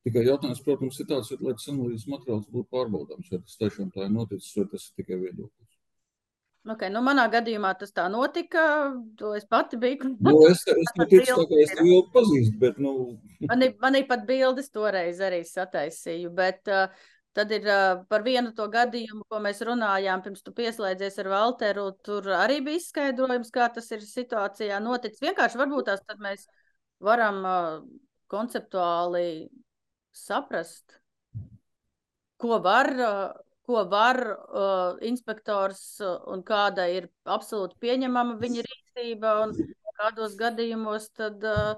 Tikai jautājums, protams, ir tāds, lai tas analīzes materiāls būtu pārbaudāms, vai tas tiešām tā ir noticis, vai tas ir tikai viedoklis.
Okay, nu manā gadījumā tas tā notika. To es pati biju.
Nu, es es neticu, tā kā es tevi jau pazīstu, bet. Nu...
man, man pat bildes toreiz arī sataisīju. Bet, uh, Tad ir uh, par vienu to gadījumu, ko mēs runājām, pirms tu pieslēdzies ar Walteru. Tur arī bija izskaidrojums, kā tas ir situācijā noticis. Vienkārši varbūt tās mēs varam uh, konceptuāli saprast, ko var, uh, ko var uh, inspektors uh, un kāda ir absolūti pieņemama viņa rīcība un kādos gadījumos tad. Uh,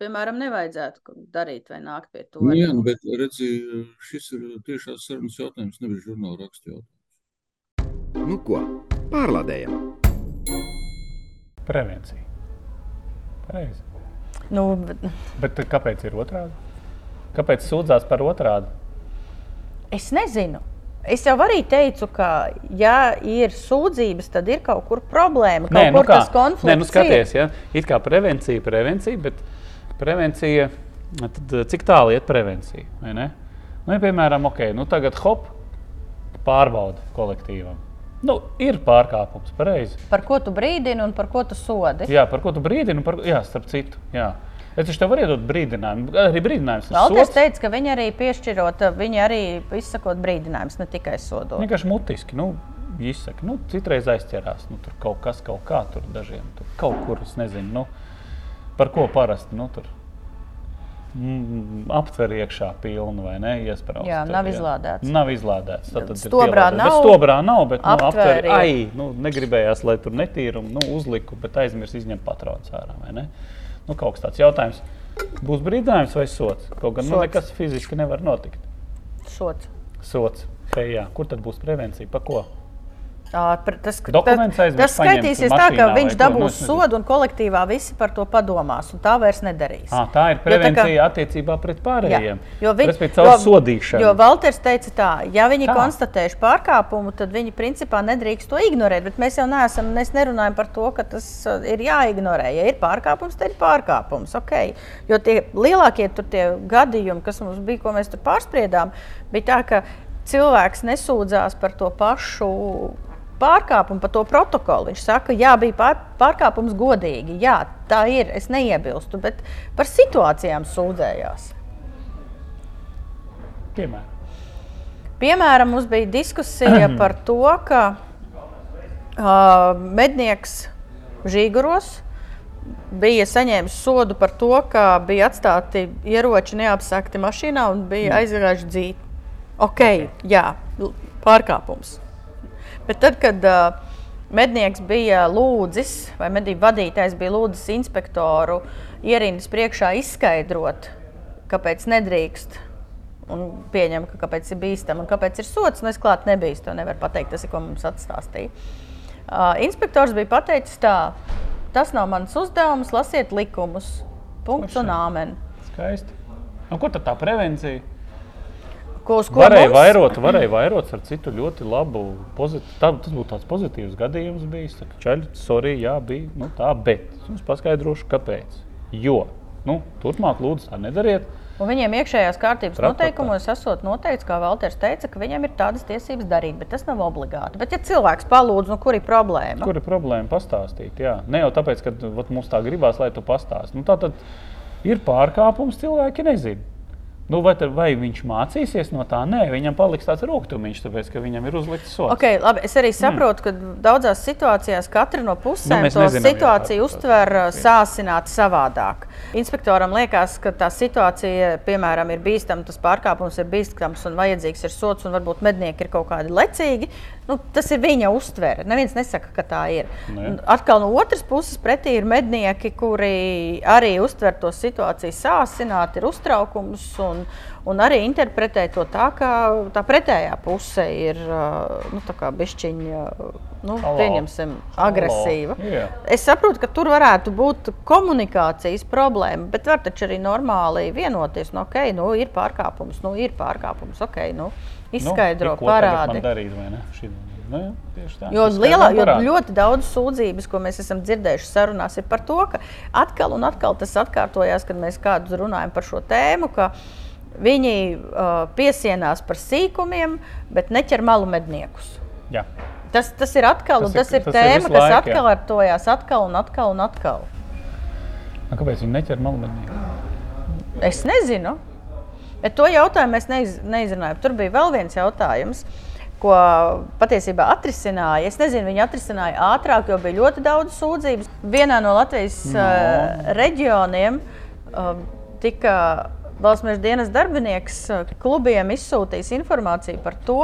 piemēram, nevajadzētu darīt vai nākt pie to.
Nu, jā, nu, bet redzi, šis ir tiešās sarunas jautājums, nevis žurnāla raksta jautājums.
Nu ko, pārlādējam.
Prevencija. Pareizi.
Nu, bet...
bet kāpēc ir otrādi? Kāpēc sūdzās par otrādi?
Es nezinu. Es jau arī teicu, ka, ja ir sūdzības, tad ir kaut kur problēma. Kaut
Nē, nu
kur
kā?
tas konflikts.
Nē, nu skaties, ja? it kā prevencija, prevencija, bet prevencija, tad eh, cik tālu iet prevencija? Nu, ja, piemēram, okay, nu tagad hop, pārbauda kolektīvam. Nu, ir pārkāpums, pareizi.
Par ko tu brīdini un par ko tu sodi?
Jā, par ko tu brīdini un par, jā, starp citu. Jā. Es tev varu iedot brīdinājumu. Arī brīdinājums.
Valters teica, ka viņi arī piešķirot, viņi arī izsakot brīdinājumus, ne tikai sodot.
Vienkārši mutiski. Nu, izsaka, nu, citreiz aizķerās. Nu, tur kaut kas, kaut kā tur dažiem. Tur kaut kur, es nezinu, nu, par ko parasti. Nu, tur. Mm, aptver iekšā pilnu vai ne? Iesprāst,
jā, nav jā. izlādēts.
Nav izlādēts. Tad, tad
stobrā nav.
Stobrā nav, bet nu, aptver, ai, nu, negribējās, lai tur netīrumu, nu, uzliku, bet aizmirs izņemt patrons ārā, vai ne? Nu, kaut kas tāds jautājums. Būs brīdinājums vai sots? Kaut gan nu, nekas fiziski nevar notikt.
Sots.
Sots. Hei, jā. Kur tad būs prevencija? Pa ko?
Tas, tas, tas skaitīsies tā, ka viņš dabūs sodu un kolektīvā visi par to padomās. Tā vairs nedarīs.
À, tā ir prevencija tā kā, attiecībā pret pārējiem.
Jā, jo viņi,
jo, sodīšanu.
Jo Valters teica tā, ja viņi tā. konstatējuši pārkāpumu, tad viņi principā nedrīkst to ignorēt. Bet mēs jau neesam, mēs nerunājam par to, ka tas ir jāignorē. Ja ir pārkāpums, tad ir pārkāpums. Okay. Jo tie lielākie tie gadījumi, kas mums bija, ko mēs tur pārspriedām, bija tā, ka cilvēks nesūdzās par to pašu pārkāpumu par to protokolu. Viņš saka, jā, bija pār, pārkāpums godīgi. Jā, tā ir. Es neiebilstu, bet par situācijām sūdzējās.
Piemēram.
Piemēram, mums bija diskusija par to, ka uh, mednieks Žīguros bija saņēmis sodu par to, ka bija atstāti ieroči neapsakti mašīnā un bija aizgājuši dzīvi. Ok, jā, pārkāpums. Bet tad, kad uh, mednieks bija lūdzis, vai medību vadītājs bija lūdzis inspektoru ierindas priekšā izskaidrot, kāpēc nedrīkst. Un pieņem, ka kāpēc ir bīstami un kāpēc ir sots. Nu, es klāt nebiju, to nevaru pateikt. Tas ir, ko mums atstāstīja. Uh, inspektors bija pateicis tā, tas nav mans uzdevums, lasiet likumus. Punkts un āmen.
Skaisti. Un kur tad tā prevencija?
Ko, ko
varēja
mums?
vairot, varēja vairot ar citu ļoti labu, pozitīvu. Tā, tas būtu tāds pozitīvs gadījums bijis. Čaļi, sorry, jā, bija nu, tā, bet es jums paskaidrošu, kāpēc. Jo, nu, turpmāk, lūdzu, tā nedariet.
Un viņiem iekšējās kārtības Trapat noteikumos esot noteikts, kā Valters teica, ka viņam ir tādas tiesības darīt, bet tas nav obligāti. Bet, ja cilvēks palūdz, nu, kur ir problēma?
Kur ir problēma pastāstīt? Jā. Ne jau tāpēc, ka vat, mums tā gribās, lai tu pastāstītu. Nu, tā tad ir pārkāpums, cilvēki nezina. Nu, vai, tad, vai viņš mācīsies no tā? Nē, viņam paliks tāds rūkstošs, tāpēc ka viņam ir uzlikts sots.
Okay, labi, es arī saprotu, mm. ka daudzās situācijās katra no pusēm nu, to nezinām, situāciju jā, uztver jā. sāsināt savādāk. Inspektoram liekas, ka tā situācija, piemēram, ir bīstama, tas pārkāpums ir bīstams un vajadzīgs ir sots, un varbūt mednieki ir kaut kādi lecīgi. Nu, tas ir viņa uztvere. Neviens nesaka, ka tā ir. Ne. Nu atkal no otras puses, pretī ir mednieki, kuri arī uztver to situāciju sāsināt, ir uztraukums un, un arī interpretē to tā, ka tā pretējā puse ir nu, bišķiņa. Nu, pieņemsim, agresīva. Yeah. Es saprotu, ka tur varētu būt komunikācijas problēma, bet var taču arī normāli vienoties. Nu, okay, nu, ir pārkāpums, nu, ir pārkāpums. Okay, nu. Izskaidro, nu, parādi.
Darīt, Šī, nu,
jo, lielā, jo ļoti daudz sūdzības, ko mēs esam dzirdējuši sarunās, ir par to, ka atkal un atkal tas atkārtojās, kad mēs kādus runājam par šo tēmu. Viņi uh, piesienās par sīkumiem, bet neķer malu medniekus.
Jā.
Tas, tas ir atkal, tas, tas ir, tas tēma, ir kas atkārtojās atkal un atkal un atkal.
A, kāpēc viņi neķer malu mednieku?
Es nezinu. Bet to jautājumu mēs neiz, neizrunājām. Tur bija vēl viens jautājums. Ko patiesībā atrisināja. Es nezinu, viņi atrisināja ātrāk, jo bija ļoti daudz sūdzību. Vienā no Latvijas no. Uh, reģioniem uh, tika valsts dienas darbinieks klubiem izsūtījis informāciju par to,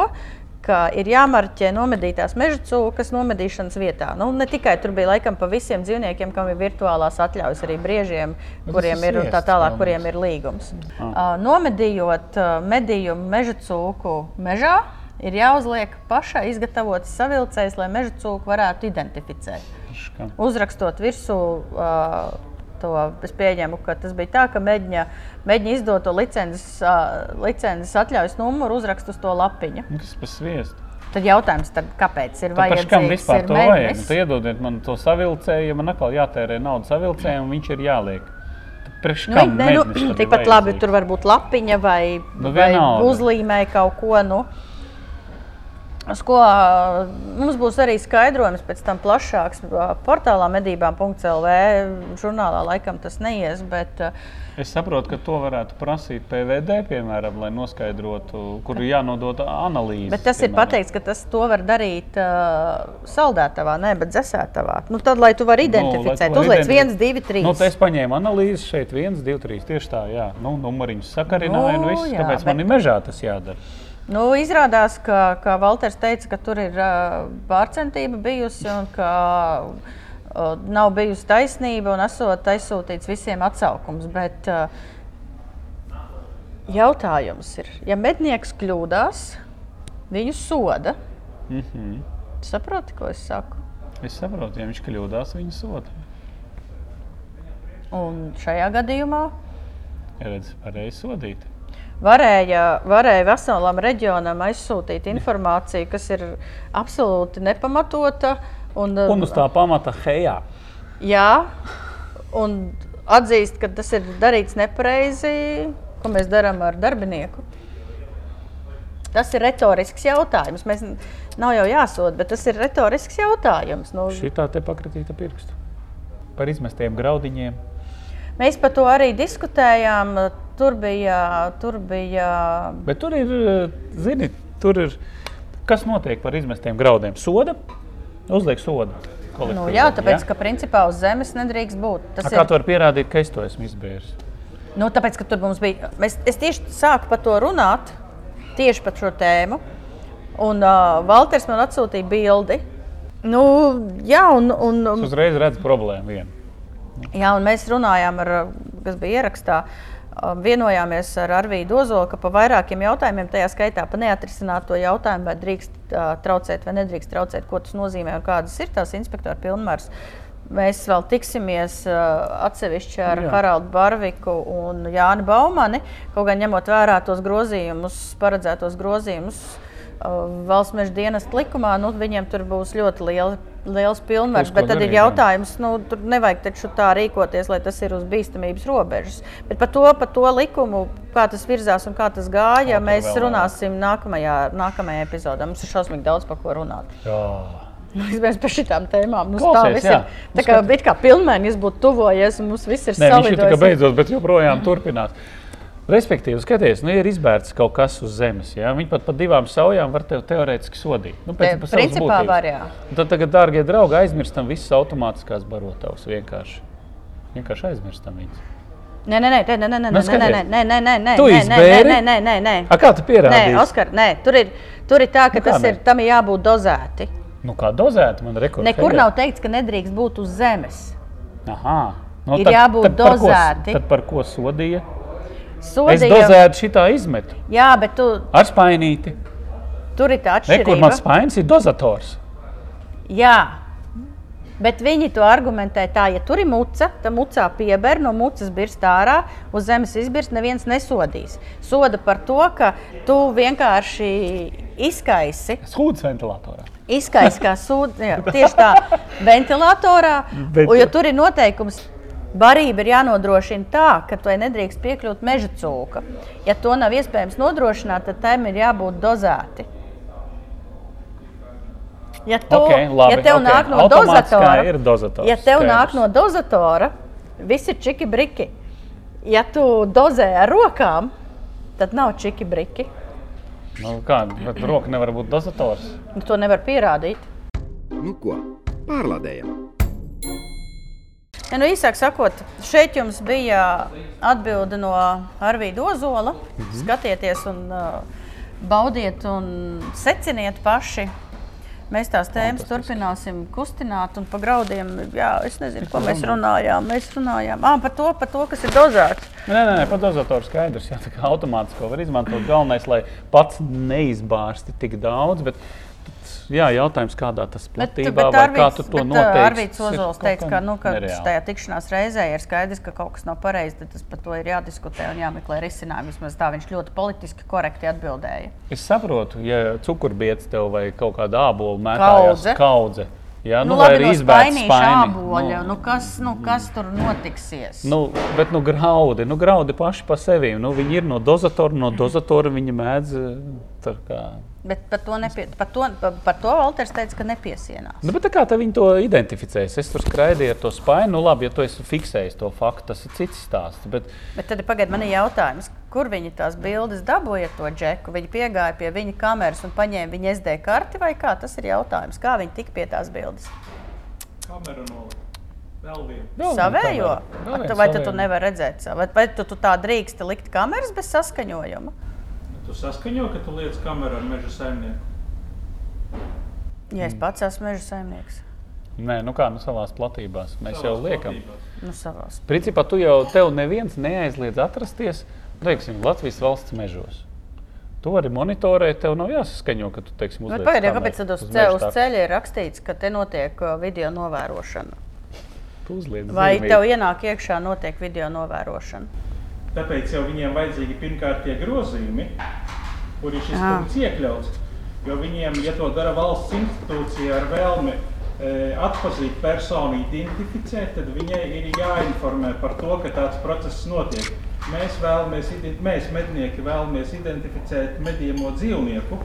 ka ir jāmarķē nomedītās meža cūkas nomedīšanas vietā. Nu, ne tikai tur bija laikam pa visiem dzīvniekiem, kam ir virtuālās atļaujas, arī briežiem, Bet kuriem ir tā tālāk, kuriem ir līgums. Uh, nomedījot uh, medījumu meža cūku mežā, ir jāuzliek pašai izgatavots savilcējs, lai meža cūku varētu identificēt. Uzrakstot virsū uh, to es pieņemu, ka tas bija tā, ka mēģina, mēģina izdot to licences, licences atļaujas numuru, uzrakst uz to lapiņu.
Tas ir sviests.
Tad jautājums, tad kāpēc ir vajadzīgs?
Kam vispār to vajag? Nu, iedodiet man to savilcēju, ja man atkal jātērē nauda savilcējiem, un viņš ir jāliek. Nu, ne, nu,
tikpat labi tur var būt lapiņa vai, nu, vai uzlīmē kaut ko. Nu. Uz ko mums būs arī skaidrojums pēc tam plašāks portālā medībām.lv. Žurnālā laikam tas neies. Bet,
Es saprotu, ka to varētu prasīt PVD, piemēram, lai noskaidrotu, kur ir jānodod analīze.
Bet tas piemēram. ir pateikts, ka tas to var darīt uh, saldētavā, ne, dzēsētavā. Nu, tad, lai tu vari identificēt, nu, uzliec 1, 2, 3.
Nu, es paņēmu analīzi šeit 1, 2, 3. Tieši tā, jā. Nu, numuriņus sakarināju, nu, nu viss, jā, tāpēc bet... man ir mežā tas jādara.
Nu, izrādās, ka, ka Valters teica, ka tur ir uh, pārcentība bijusi un ka uh, nav bijusi taisnība un esot aizsūtīts visiem atsaukums. Bet uh, jautājums ir, ja mednieks kļūdās, viņu soda. Mm -hmm. Saproti, ko es saku?
Es saprotu, ja viņš kļūdās, viņu soda.
Un šajā gadījumā?
Redz, pareizi sodīt
varēja, varēja veselam reģionam aizsūtīt informāciju, kas ir absolūti nepamatota.
Un, un uz tā pamata hejā.
Jā, un atzīst, ka tas ir darīts nepareizi, ko mēs darām ar darbinieku. Tas ir retorisks jautājums. Mēs nav jau jāsod, bet tas ir retorisks jautājums.
Nu, Šī tā te pakritīta pirkstu par izmestiem graudiņiem.
Mēs par to arī diskutējām. Tur bija. Tur bija...
Bet tur ir, zini, tur ir. Kas notiek par izmestiem graudiem? Soda? Uzliek sodu.
Nu, jā, tāpēc, ja? ka principā uz zemes nedrīkst būt.
Tas A, ir... Kā tu vari pierādīt, ka es to esmu izbēris?
Nu, tāpēc, ka tur mums bija. Mēs, es tieši sāku par to runāt, tieši par šo tēmu. Un uh, Valters man atsūtīja bildi. Nu, jā, un, un.
Es uzreiz redzu problēmu. Vienu.
Jā, un mēs runājām ar, kas bija ierakstā. Vienojāmies ar Arvīdu Ozolu, ka pa vairākiem jautājumiem, tajā skaitā par neatrisināto jautājumu, vai drīkst uh, traucēt vai nedrīkst traucēt, ko tas nozīmē un kādas ir tās inspektora pilnvaras. Mēs vēl tiksimies uh, atsevišķi ar Jā. Haraldu Barviku un Jānu Baumani, kaut gan ņemot vērā tos grozījumus, paredzētos grozījumus valsts meža dienas likumā, nu, viņiem tur būs ļoti liela liels pilnvars. Bet tad darīt, ir jautājums, nu, tur nevajag taču tā rīkoties, lai tas ir uz bīstamības robežas. Bet par to, par to likumu, kā tas virzās un kā tas gāja, o, mēs runāsim nākamajā, nākamajā epizodē. Mums ir šausmīgi daudz par ko runāt. Jā. Nu, Mēs par šīm tēmām nu,
Klausies,
ir, tā kā, kā pilnīgi būtu tuvojies, un mums viss ir
salīdzināts. Viņš ir tikai beidzot, bet joprojām turpinās. Respektīvi, skaties, nu, ir izbērts kaut kas uz zemes. Ja? Viņi pat par divām saujām var tevi teorētiski sodīt. Nu,
Te, principā var, jā.
Un tad, tagad, dārgie draugi, aizmirstam visas automātiskās barotavas. Vienkārši, vienkārši aizmirstam viņus.
Nē, nē, nē, nē, nē, nē, nē,
Nu,
nē, nē, nē, nē, nē,
Tu
nē, nē, nē, nē, nē, nē.
A, kā tu
Nē,
pierādīsi?
Oskar, nē, tur ir, tur ir tā, ka
Nu,
tas
nē?
ir, tam ir jābūt dozēti.
Nu, kā dozēta man rekords?
Nekur nav teikts, ka nedrīkst būt uz zemes.
Aha. Nu,
Ir jābūt
par ko-
dozēti.
Tad par ko sodīja? Es
Sodīja,
dozētu šitā izmetu.
jā, bet tu,
Ar spainīti.
tur ir tā
Nekur man
atšķirība.
spainis ir dozators.
Jā, bet viņi to argumentē tā, ja tur ir muca, tad mucā pieber, no mucas birst ārā, uz zemes izbirst, neviens nesodīs. Soda par to, ka tu vienkārši izkaisi.
Skūts ventilatorā.
Izskaidrs, kā sūdzība. Tieši tā, ventilatorā.
Bet-
ja tur ir noteikums, barība ir jānodrošina tā, ka tu nedrīkst piekļūt meža cūka. Ja to nav iespējams nodrošināt, tad tam ir jābūt dozēti. Ja, tu,
Ok, labi,
ja tev
ok.
nāk no dozatora,
dozators,
ja tev
skaidrs.
nāk no dozatora, viss ir čiki briki. Ja tu dozē ar rokām, tad nav čiki briki.
Nu, kā, bet roka nevar būt dozators.
Nu, To nevar pierādīt.
Nu ko, pārlādējam!
Ja, nu, īsāk sakot, šeit jums bija atbilde no Arvīda Ozola.
Mhm.
Skatieties, un uh, baudiet, un seciniet paši. Mēs tās tēmas turpināsim kustināt, un par graudiem, jā, es nezinu, ko mēs runājām. Mēs runājām ah, par, to, par to, kas ir dozēts.
Nē, nē, nē pat dozators skaidrs. Jā, tā kā automātiski var izmantot. Galvenais, lai pats neizbārsti tik daudz. Bet, jā, jautājums, kādā tas platībā vai kā tu to noteikti.
Arvīds Ozols teica, ka, nu, ka tajā tikšanās reizē ir skaidrs, ka kaut kas nav pareizi. Tad tas par to ir jādiskutē un jāmeklē risinājumi. Vismaz tā viņš ļoti politiski korekti atbildēja.
Es saprotu, ja cukurbiets tev vai kaut kāda ābola mētājas
Kaudze.
kaudze. Jā,
Nu,
nu,
nu, labi,
arī izbērt
spainīša
spaini.
āboļa. Nu, kas, nu, kas tur notiksies?
Nu, bet nu, graudi, nu, graudi paši par sevi. Nu, viņi ir no dozatora, no dozatora viņi mēdz. eh, Kā...
Bet par to, nepie, par to, par, to Valters teica, ka nepiesienās.
Nu, bet tā kā tā viņi to identificēs, es tur skraidīju ar to spaini. Nu, labi, ja tu esi fiksējis to faktu, tas ir cits stāsts. Bet,
Bet tad pagaid, man ir jautājums, kur viņi tās bildes dabūja to džeku? Viņi piegāja pie viņa kameras un paņēma viņa SD karti vai kā? Tas ir jautājums, kā viņi tika pie tās bildes.
Kameru no vēl viena.
Vēl viena
Savējo?
kamera.
Vai tu, vai tu, nevari redzēt savu? Vai, vai tu, tu tā drīksti likt kameras bez saskaņojuma?
Tu saskaņo, ka tu liec kameru ar meža saimnieku.
Ja es pats esmu meža saimnieks,
nē, nu kā, nu savās platībās. Mēs jau liekam.
nu savās.
Principā tu jau tev neviens neaizliedz atrasties, teiksim, Latvijas valsts mežos. Tu vari monitorēt, tev nav jāsaskaņo, ka tu, teiksim,
Nu,
kameru
kāpēc tad uz,
uz
ce,
meža
uz ceļa ir rakstīts, ka te notiek uh, video novērošana?
Tu uzliec
Vai tev ienāk iekšā notiek video novērošana?
Tāpēc jau viņiem vajadzīgi pirmkārt tie grozījumi, kur ir šis
Jā.
punkts iekļauts. Jo viņiem, ja to dara valsts institūcija ar vēlmi e, atpazīt personu, identificēt, tad viņai ir jāinformē par to, ka tāds process notiek. Mēs vēlamies, mēs mednieki vēlamies identificēt medījamo dzīvnieku,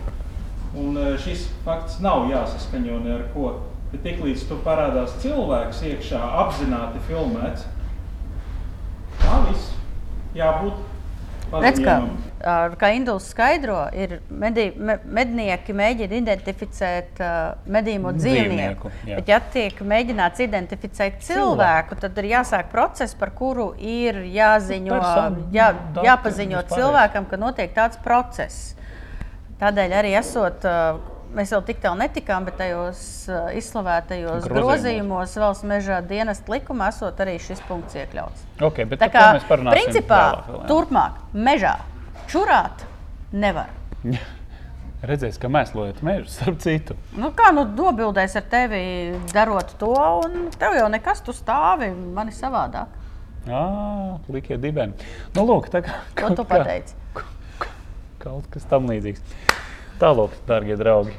un e, šis fakts nav jāsaskaņo ne ar ko. Bet tiklīdz tu parādās cilvēks iekšā, apzināti filmēts, tā viss jābūt paziņojumam.
kā Induls skaidro, ir medī, me, mednieki mēģina identificēt uh, medījumu dzīvnieku.
Dzīvnieku, jā.
Bet, ja tiek mēģināts identificēt cilvēku, tad ir jāsāk process, par kuru ir jāziņo,
Personu
jā, jāpaziņo cilvēkam, ka notiek tāds process. Tādēļ arī esot. Uh, Mēs vēl tik tālu netikām, bet tajos uh, izslavētajos
Grozījumos.
grozījumos valsts meža dienas likumā esot arī šis punkts iekļauts.
Okay,
Tā kā
mēs parunāsim
principā
vēlāk
turpmāk mežā čurāt nevar.
Redzēs, ka mēs lojam mežu, starp citu.
Nu, kā nu nobildēs ar tevi darot to, un tev jau nekas tu stāvi, man ir savādāk.
Jā, likie dibeni. Nu, lūk, tā kā
Ko tu pateici?
Kaut kas tam līdzīgs. Tālāk, darbie draugi.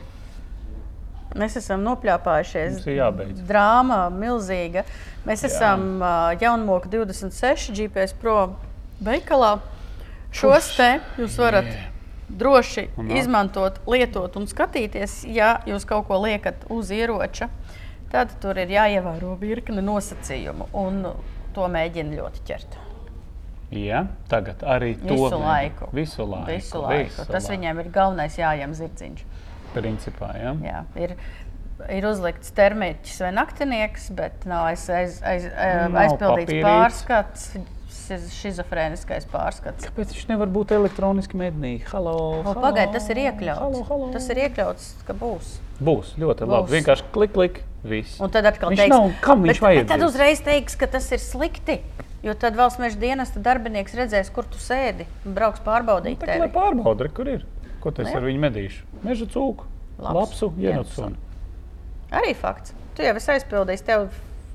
Mēs esam nopļāpājušies.
Mums ir jābeidz.
Drāma milzīga. Mēs esam uh, Jaunmoka 26 GPS Pro veikalā. Šos te jūs varat droši
Un
izmantot, lietot un skatīties, ja jūs kaut ko liekat uz ieroča. Tad tur ir jāievēro virkne nosacījumu, un to mēģina ļoti ķert.
Ja, tagad arī to
visu laiku.
Visu laiku.
Visu laiku.
Visu
Tas
laiku.
viņiem ir galvenais jājam zirdziņš.
Principā, ja?
Jā, ir, ir uzlikts termiķis vai naktinieks, bet nav aiz, aiz, aiz,
Nav
aizpildīts
papīrītes.
pārskats, schizofrēniskais pārskats.
Kāpēc viņš nevar būt elektroniski mednīgi?
Pagaidiet, tas ir iekļauts.
Halo, halo.
Tas ir iekļauts, ka būs.
Būs ļoti
Būs.
labi. Vienkārši klik, klik. Viss.
Un tad atkal
Viņš
teiks,
nav- kam viņš
bet, bet tad
vajadzīgs?
uzreiz teiks, ka tas ir slikti. Jo tad valsts meža dienesta darbinieks redzēs, kur tu sēdi un brauks pārbaudīt
Tā kā pārbauda, kur ir. Ko tas
Nu jā.
ar viņu medīšu? Meža cūku, lapsu, ienācunu.
Arī fakts. Tu jau esi aizpildījis, tev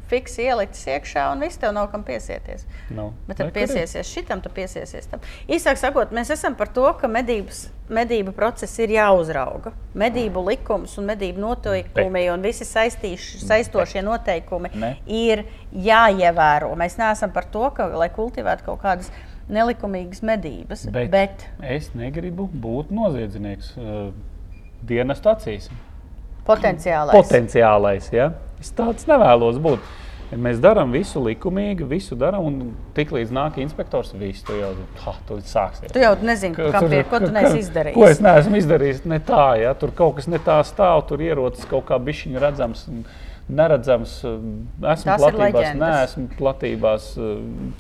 fiksi ielicis iekšā, un viss tev nav kam piesieties.
Nav.
Bet tad piesiesies šitam, tu piesiesies tam. Īsāk sakot, mēs esam par to, ka medības, medību process ir jāuzrauga. Medību likums un medību noteikumi un visi saistīš, saistošie noteikumi
Ne.
ir jāievēro. Mēs neesam par to, ka, lai kultivētu kaut kādas nelikumīgas medības.
Bet,
bet
es negribu būt noziedznieks uh, dienas acīs.
Potenciālais.
Potenciālais. Ja? Es tāds nevēlos būt. Mēs darām visu likumīgi, visu darām, un tiklīdz nāk inspektors, viss tu jau ha, tu sāksies.
Tu jau nezini,
Ka
kam pie, ko tu neesi izdarījis.
Ko es neesmu izdarījis? Ne tā, ja tur kaut kas ne tā stāv, tur ierocis kaut kā bišķiņa redzams. un Neredzams, esmu
Tās ir
platībās, neesmu platībās.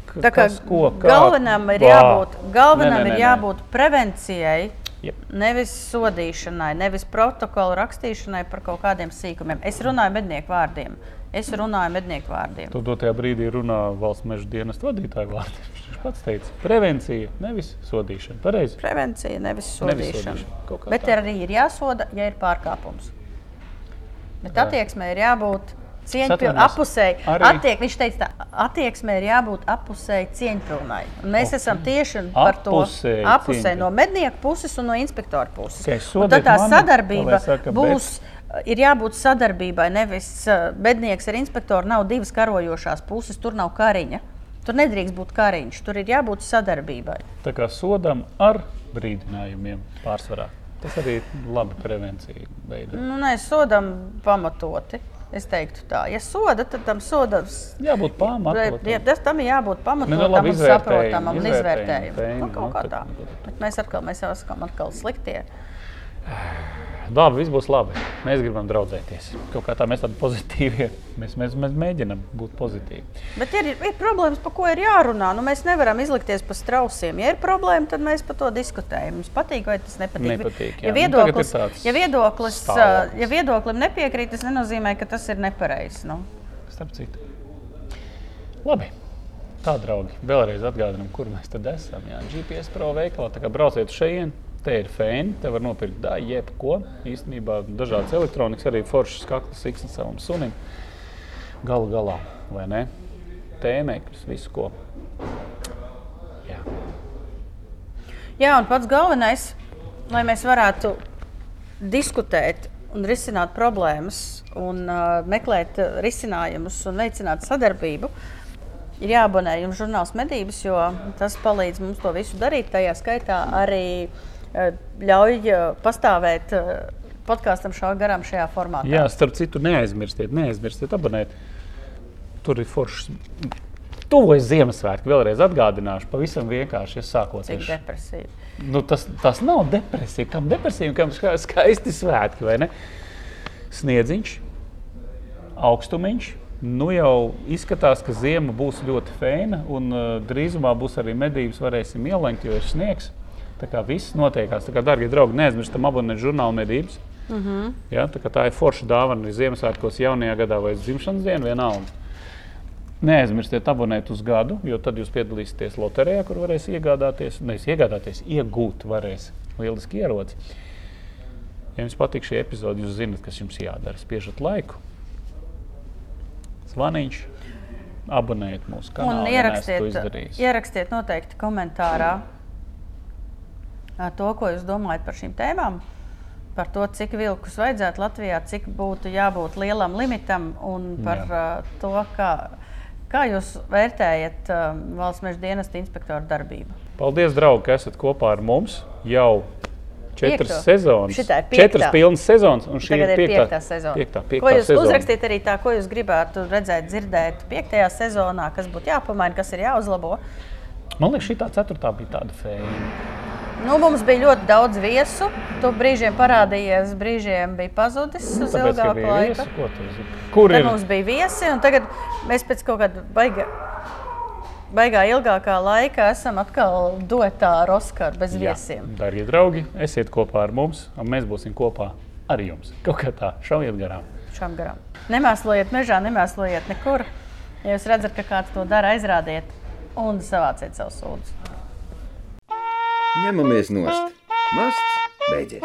k-
Tā kā
kas, ko, kā.
galvenam ir jābūt, galvenam
Nē, nē,
ir
nē, nē.
jābūt prevencijai,
Jep.
nevis sodīšanai, nevis protokolu rakstīšanai par kaut kādiem sīkumiem. Es runāju mednieku vārdiem. Es runāju mednieku vārdiem.
Tu dotajā brīdī runā valsts meža dienas vadītāja vārdi. Viņš pats teica, prevencija, nevis sodīšana. Pareizi.
Prevencija, nevis
Nevis
sodīšana.
sodīšana, kaut kā
Bet
tā.
arī ir jāsoda, ja ir pārkāpums. Bet attieksmē ir jābūt cieņpilnai, apusēji. Attiek, viņš teica, tā attieksmē ir jābūt apusēji cieņpilnai. Un mēs esam tieši par to
Apusēji
apusēji no mednieku puses un no inspektora puses.
Ok,
Un
sodiet
tad tā
mani,
sadarbība
saka,
būs. Ir jābūt sadarbībai, nevis bednieks ar inspektoru. Nav divas karojošās puses, tur nav kariņa. Tur nedrīkst būt kariņš, tur ir jābūt sadarbībai.
Tā kā sodam ar brīdinājumiem pārsvarā. Tas arī ir labi prevencija veidā.
Nu, nē, sodam pamatoti. Es teiktu, tā, ja soda, tad tam sodam.
Jābūt pamatotam.
Ja, tas tam ir jābūt pamatotam, saprotamam un izvērtējumam. Nu, kaut
nu,
kā tā. Bet mēs atkal, mēs jau esam atkal sliktie.
Labi, viss būs labi. Mēs gribam draudzēties. Kaut kā tā mēs tādi pozitīvi. Mēs, mēs, mēs mēģinām būt pozitīvi.
Bet ir, ir problēmas, par ko ir jārunā. Nu, mēs nevaram izlikties par strausiem. Ja ir problēma, tad mēs par to diskutējam. Mums patīk vai tas nepatīk.
Nepatīk,
ja
jā. Nu,
viedoklis,
tāds
ja viedoklis,
stāvoklis.
ja viedoklim nepiekrīt, tas nenozīmē, ka tas ir nepareizs. Nu.
Starp citu. Labi. Tā, draugi, vēlreiz atgādinām, kur mēs tad esam. Jā, GPS Pro veikalā. Tā kā brauciet šeit, te ir fēni, te var nopirkt da, jebko. Īstenībā dažādas elektronikas, arī foršas kaklas, siksnas savam sunim. Galu galā, vai ne? Tēmēkļus, visu ko. Jā.
Jā, un pats galvenais, lai mēs varētu diskutēt un risināt problēmas, un uh, meklēt uh, risinājumus un veicināt sadarbību, ir jāabonē jums žurnāls medības, jo tas palīdz mums to visu darīt. Tajā skaitā arī uh, ļauj uh, pastāvēt uh, podkāstam šā garām šajā formātā.
Jā, starp citu, neaizmirstiet, neaizmirstiet abonēt. Tur ir foršs. Tuvojas Ziemassvētki, vēlreiz atgādināšu, pavisam vienkārši, ja sākot
Cik
tieši-
depresīvi.
Nu, tas, tas nav depresija. Kam depresija, kam ska- skaisti svētki, vai ne? Sniedziņš, augstumiņš. Nu jau izskatās, ka zima būs ļoti fēna, un uh, drīzumā būs arī medības, varēsim ielenkt, jo ir sniegs. Tā kā viss notiekās. Tā kā, darbie draugi, neaizmirstam abonēt žurnālu medības.
Mm -hmm.
Ja, tā, tā ir forša dāvana arī Ziemassvētkos, jaunajā gadā vai dzimšanas dienā vienalga. Neaizmirstiet abonēt uz gadu, jo tad jūs piedalīsieties loterijā, kur varēs iegādāties, nevis iegādāties, iegūt varēs lieliski ieroci. Ja jums patīk šī epizode, jūs zināt, kas jums jādara. Spiežat laiku, zvaniņš, abonējiet mūsu kanālu.
Un
ja
ierakstiet,
izdarījis.
ierakstiet noteikti komentārā ā, to, ko jūs domājat par šīm tēmām. Par to, cik vilkus vajadzētu Latvijā, cik būtu jābūt lielam limitam un par
Jā.
to, kā, kā jūs vērtējat valsts meža dienesta inspektoru darbību.
Paldies, draugi, ka esat kopā ar mums jau četras
Piekto.
sezonas.
Šitā ir.
Četras pilnas sezonas, un šī
Tagad
ir piektā,
piektā sezona.
Piektā,
Ko
piektā
jūs
sezona.
uzrakstīt arī tā, ko jūs gribētu redzēt, dzirdēt piektajā sezonā, kas būtu jāpamaina, kas ir jāuzlabo.
Man liekas, šī tā ceturtā bija tāda fēna.
Nu, mums bija ļoti daudz viesu. Tu brīžiem parādījies, brīžiem bija pazudis uz
Tāpēc,
ilgāku laiku.
zini? Kur
Tad
ir?
mums bija viesi, tagad mēs pēc kaut kāda baigā, baigā ilgākā laika esam atkal dotā ar Oskaru bez viesiem.
Darbie draugi, esiet kopā ar mums, un mēs būsim kopā ar jums. Kaut kā tā, šaujiet garām.
Šām garām. Nemēslojiet mežā, nemēslojiet nekur. Ja jūs redzat, ka kāds to dara, aizrādiet un savāciet savu sūdzību
ņemamies nost. Masts beidzies!